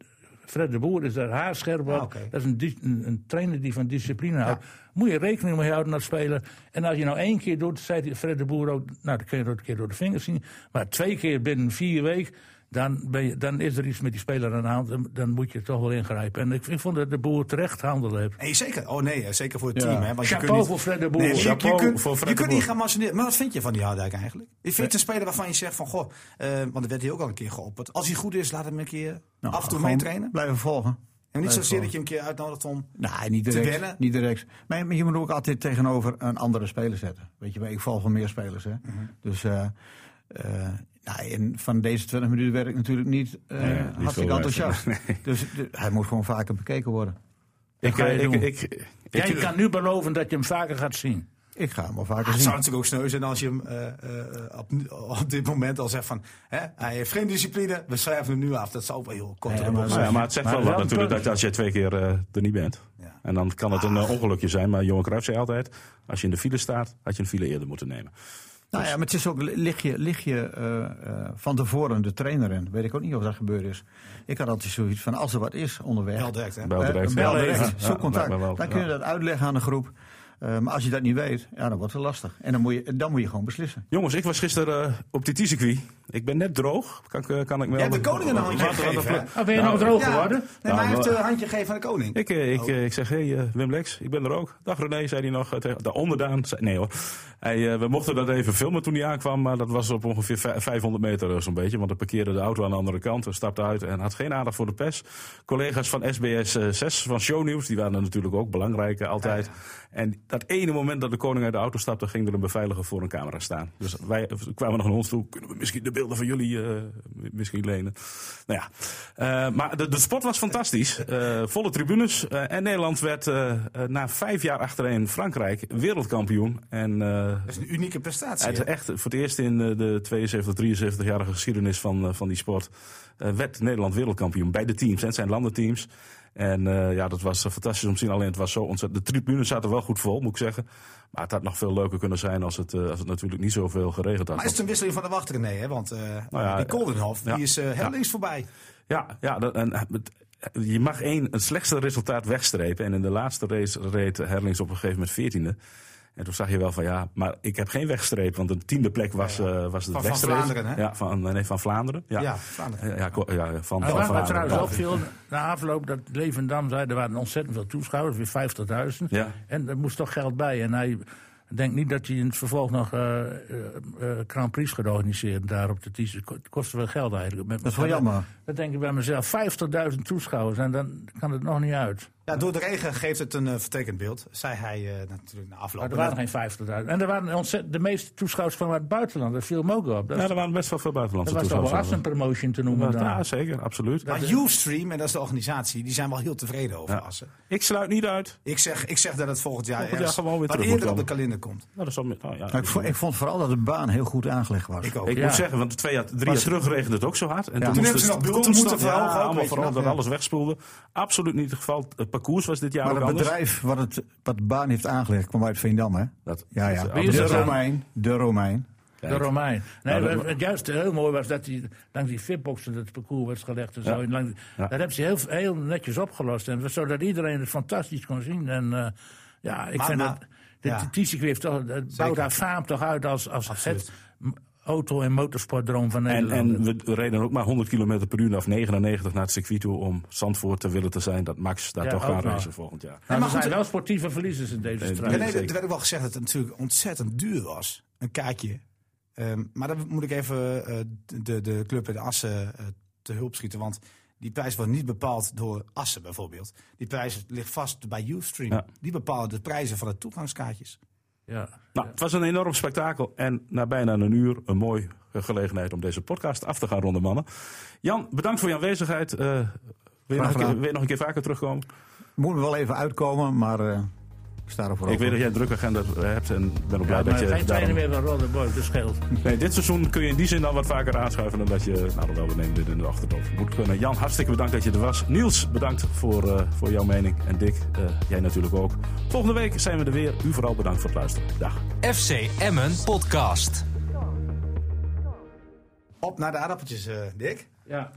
Fred de Boer is daar haarscherp op. Ah. Dat is een, dis- een, een trainer die van discipline houdt. Moet je rekening mee houden als speler. En als je nou één keer doet, zei Fred de Boer ook, nou dan kun je dat een keer door de vingers zien. Maar twee keer binnen vier weken, dan, ben je, dan is er iets met die speler aan de hand. Dan, dan moet je toch wel ingrijpen. En ik, ik vond dat de Boer terecht handelen heeft. Nee, zeker. Oh nee, zeker voor het Ja. team. Hè, want je kunt niet, voor Fred de Boer. Nee, je, je, kunt, voor Fred je de kunt niet gaan marchineren. Maar wat vind je van die Hardijk eigenlijk? Ik vind het een speler waarvan je zegt van, goh, eh, want er werd hij ook al een keer geopperd. Als hij goed is, laat hem een keer Nou, af en toe gewoon meetrainen. Blijven volgen. En niet zozeer dat je hem een keer uitnodigt om... Nee, niet te direct. wennen. Niet direct. Maar je moet ook altijd tegenover een andere speler zetten. Weet je, ik val van meer spelers. Hè. Mhm. Dus eh, eh, nou, en van deze 20 minuten werd ik natuurlijk niet, eh Nee, niet hartstikke enthousiast. Dus de- hij moet gewoon vaker bekeken worden. ik, ga je eh, ik, doen. ik, ik, Jij kan nu beloven dat je hem vaker gaat zien. Ik ga hem wel vaker Ah, het zien. zou natuurlijk ook sneu zijn als je hem eh, op, op dit moment al zegt van... Hè, hij heeft geen discipline, we schrijven hem nu af. Dat zou wel heel kort Ja, maar- Nou ja, maar het zegt Maar wel wat wel natuurlijk dat als je twee keer er niet bent. Ja. En dan kan het een eh, ongelukje zijn. Maar Johan Cruijff zei altijd, als je in de file staat, had je een file eerder moeten nemen. Nou ja, maar het is ook, lig je, lig je eh, eh, van tevoren de trainer in? Weet ik ook niet of dat gebeurd is. Ik had altijd zoiets van, als er wat is onderweg... Wel direct, hè? Bel eh, direct. bel direct, ja, zoek contact. dan kun je dat uitleggen aan de groep. Eh, maar als je dat niet weet, ja, dan wordt het lastig. En dan moet je, dan moet je gewoon beslissen. Jongens, ik was gisteren eh, op die circuit. Ik ben net droog. Kan, ik, eh, kan ik me Jij hebt de wel- koning een handje gegeven? Oh, ben je Nou, nou droog Ja, geworden? nee, maar Nou, hij heeft wel- een handje gegeven aan de koning. Ik, ik, Oh. ik zeg, hé hey, Wim Lex, ik ben er ook. Dag René, zei hij nog. tegen- De onderdaan. zei- Nee hoor. Hij, eh, we mochten dat even filmen toen hij aankwam. Maar dat was op ongeveer vij- 500 meter zo'n beetje. Want hij parkeerde de auto aan de andere kant. en stapte uit en had geen aandacht voor de pers. Collega's van SBS eh, 6 van Shownieuws. Die waren er natuurlijk ook belangrijk altijd. En dat ene moment dat de koning uit de auto stapte. ging er een beveiliger voor een camera staan. Dus wij kwamen nog naar ons toe. Kunnen we misschien de beelden van jullie eh, misschien lenen? Nou ja. Eh, maar de, de sport was fantastisch. Eh, volle tribunes. En Nederland werd na vijf jaar achtereen Frankrijk wereldkampioen. En Dat is een unieke prestatie. het echt voor het eerst in de 72, 73-jarige geschiedenis van, van die sport. werd Nederland wereldkampioen bij de teams. hè. Het zijn landenteams. En eh, ja, dat was eh, fantastisch om te zien. Alleen het was zo ontzettend. De tribunes zaten wel goed vol, moet ik zeggen. Maar het had nog veel leuker kunnen zijn als het, eh, als het natuurlijk niet zoveel geregeld had. Maar is het een wisseling van de wacht, René? Hè? Want Nou ja, die Koldenhof ja. die is heel Ja. links voorbij. Ja, ja dat, en, het- je mag één, het slechtste resultaat wegstrepen. En in de laatste race reed Herlings op een gegeven moment veertiende. En toen zag je wel van ja, maar ik heb geen wegstreep. Want de tiende plek was, Ja, ja. eh, was de Van- van wegstreep. Vlaanderen, hè? Ja, van, nee, van Vlaanderen. Ja, Ja, Vlaanderen. Ja, van, van Vlaanderen. trouwens opviel, na afloop dat Levendam zei, er waren ontzettend veel toeschouwers, weer 50.000. Ja. En er moest toch geld bij. En hij, Ik denk niet dat hij in het vervolg nog eh eh, eh, Grand Prix gaat organiseren daar op de Ties. Het ko- het kost wel geld eigenlijk. Met- Dat is wel jammer. Dan denk ik bij mezelf, 50.000 toeschouwers en dan kan het nog niet uit. Ja, door de regen geeft het een eh, vertekend beeld, zei hij eh, natuurlijk na afloop. Maar er waren geen 50.000. En er waren ontzettend, de meeste toeschouwers van het buitenland. Dat viel me ook op. Dat, Ja, er waren best wel veel buitenlandse dat was wel toeschouwers. Assen promotion te noemen. dan. Ja, zeker, absoluut. Maar Ustream, en dat is de organisatie, die zijn wel heel tevreden over Ja. Assen. Ik sluit niet uit. Ik zeg, ik zeg dat het volgend jaar, Volgend jaar gewoon weer terug eerder op de kalender komt. Nou, dat is wel, nou, ik, vond, ik vond vooral dat de baan heel goed aangelegd was. Ik ook. Ik Ja. moet zeggen, want twee jaar, drie jaar terug regende het ook zo hard. En Toen moesten hebben ze nog bulten moeten verhogen allemaal vooral dat alles wegspoelde. Absoluut niet het geval. Het parcours was dit jaar Maar ook het anders. bedrijf wat, het, wat de baan heeft aangelegd kwam uit Veendam, hè? Dat, Ja, ja. dat Wie is De? Romein. De Romein. De Romein. Nee, Nou, dat- het juist heel mooi was dat hij langs die fitboxen het parcours werd gelegd en zo. Ja. En langs, Ja. Dat hebben ze heel, heel netjes opgelost. En zodat iedereen het fantastisch kon zien. En eh, ja, ik Maar- vind maar- dat. De ja. heeft toch, bouwt haar faam toch uit als, als het auto- en motorsportdroom van Nederland. en we reden ook maar 100 km per uur of 99 naar het circuit toe om Zandvoort te willen te zijn. Dat Max daar Ja, toch gaat racen volgend jaar. Nou, maar er goed, zijn wel sportieve verliezers in deze strijd. Nee, er werd ook wel gezegd dat het natuurlijk ontzettend duur was. Een kaartje. Ehm, maar dan moet ik even eh, de, de club in Assen eh, te hulp schieten. Want die prijs wordt niet bepaald door Assen bijvoorbeeld. Die prijs ligt vast bij Ustream. Ja. Die bepalen de prijzen van de toegangskaartjes. Ja. Nou, het was een enorm spektakel. En na bijna een uur een mooie gelegenheid om deze podcast af te gaan ronden, mannen. Jan, bedankt voor je aanwezigheid. Eh, wil, je nog een keer, gedaan. wil je nog een keer vaker terugkomen? Moet er wel even uitkomen, maar eh, ik sta ervoor Ik weet dat jij een drukke agenda hebt en ben ook blij Ja, dat je... geen daarom- trainer meer van Roddenborg, dus scheelt. Nee, dit seizoen kun je in die zin dan wat vaker aanschuiven dan dat je, nou wel, we nemen dit in de achterhoofd moet kunnen. Jan, hartstikke bedankt dat je er was. Niels, bedankt voor, eh, voor jouw mening. En Dick, eh, jij natuurlijk ook. Volgende week zijn we er weer. U vooral bedankt voor het luisteren. Dag. FC Emmen Podcast. Op naar de aardappeltjes, eh, Dick. Ja.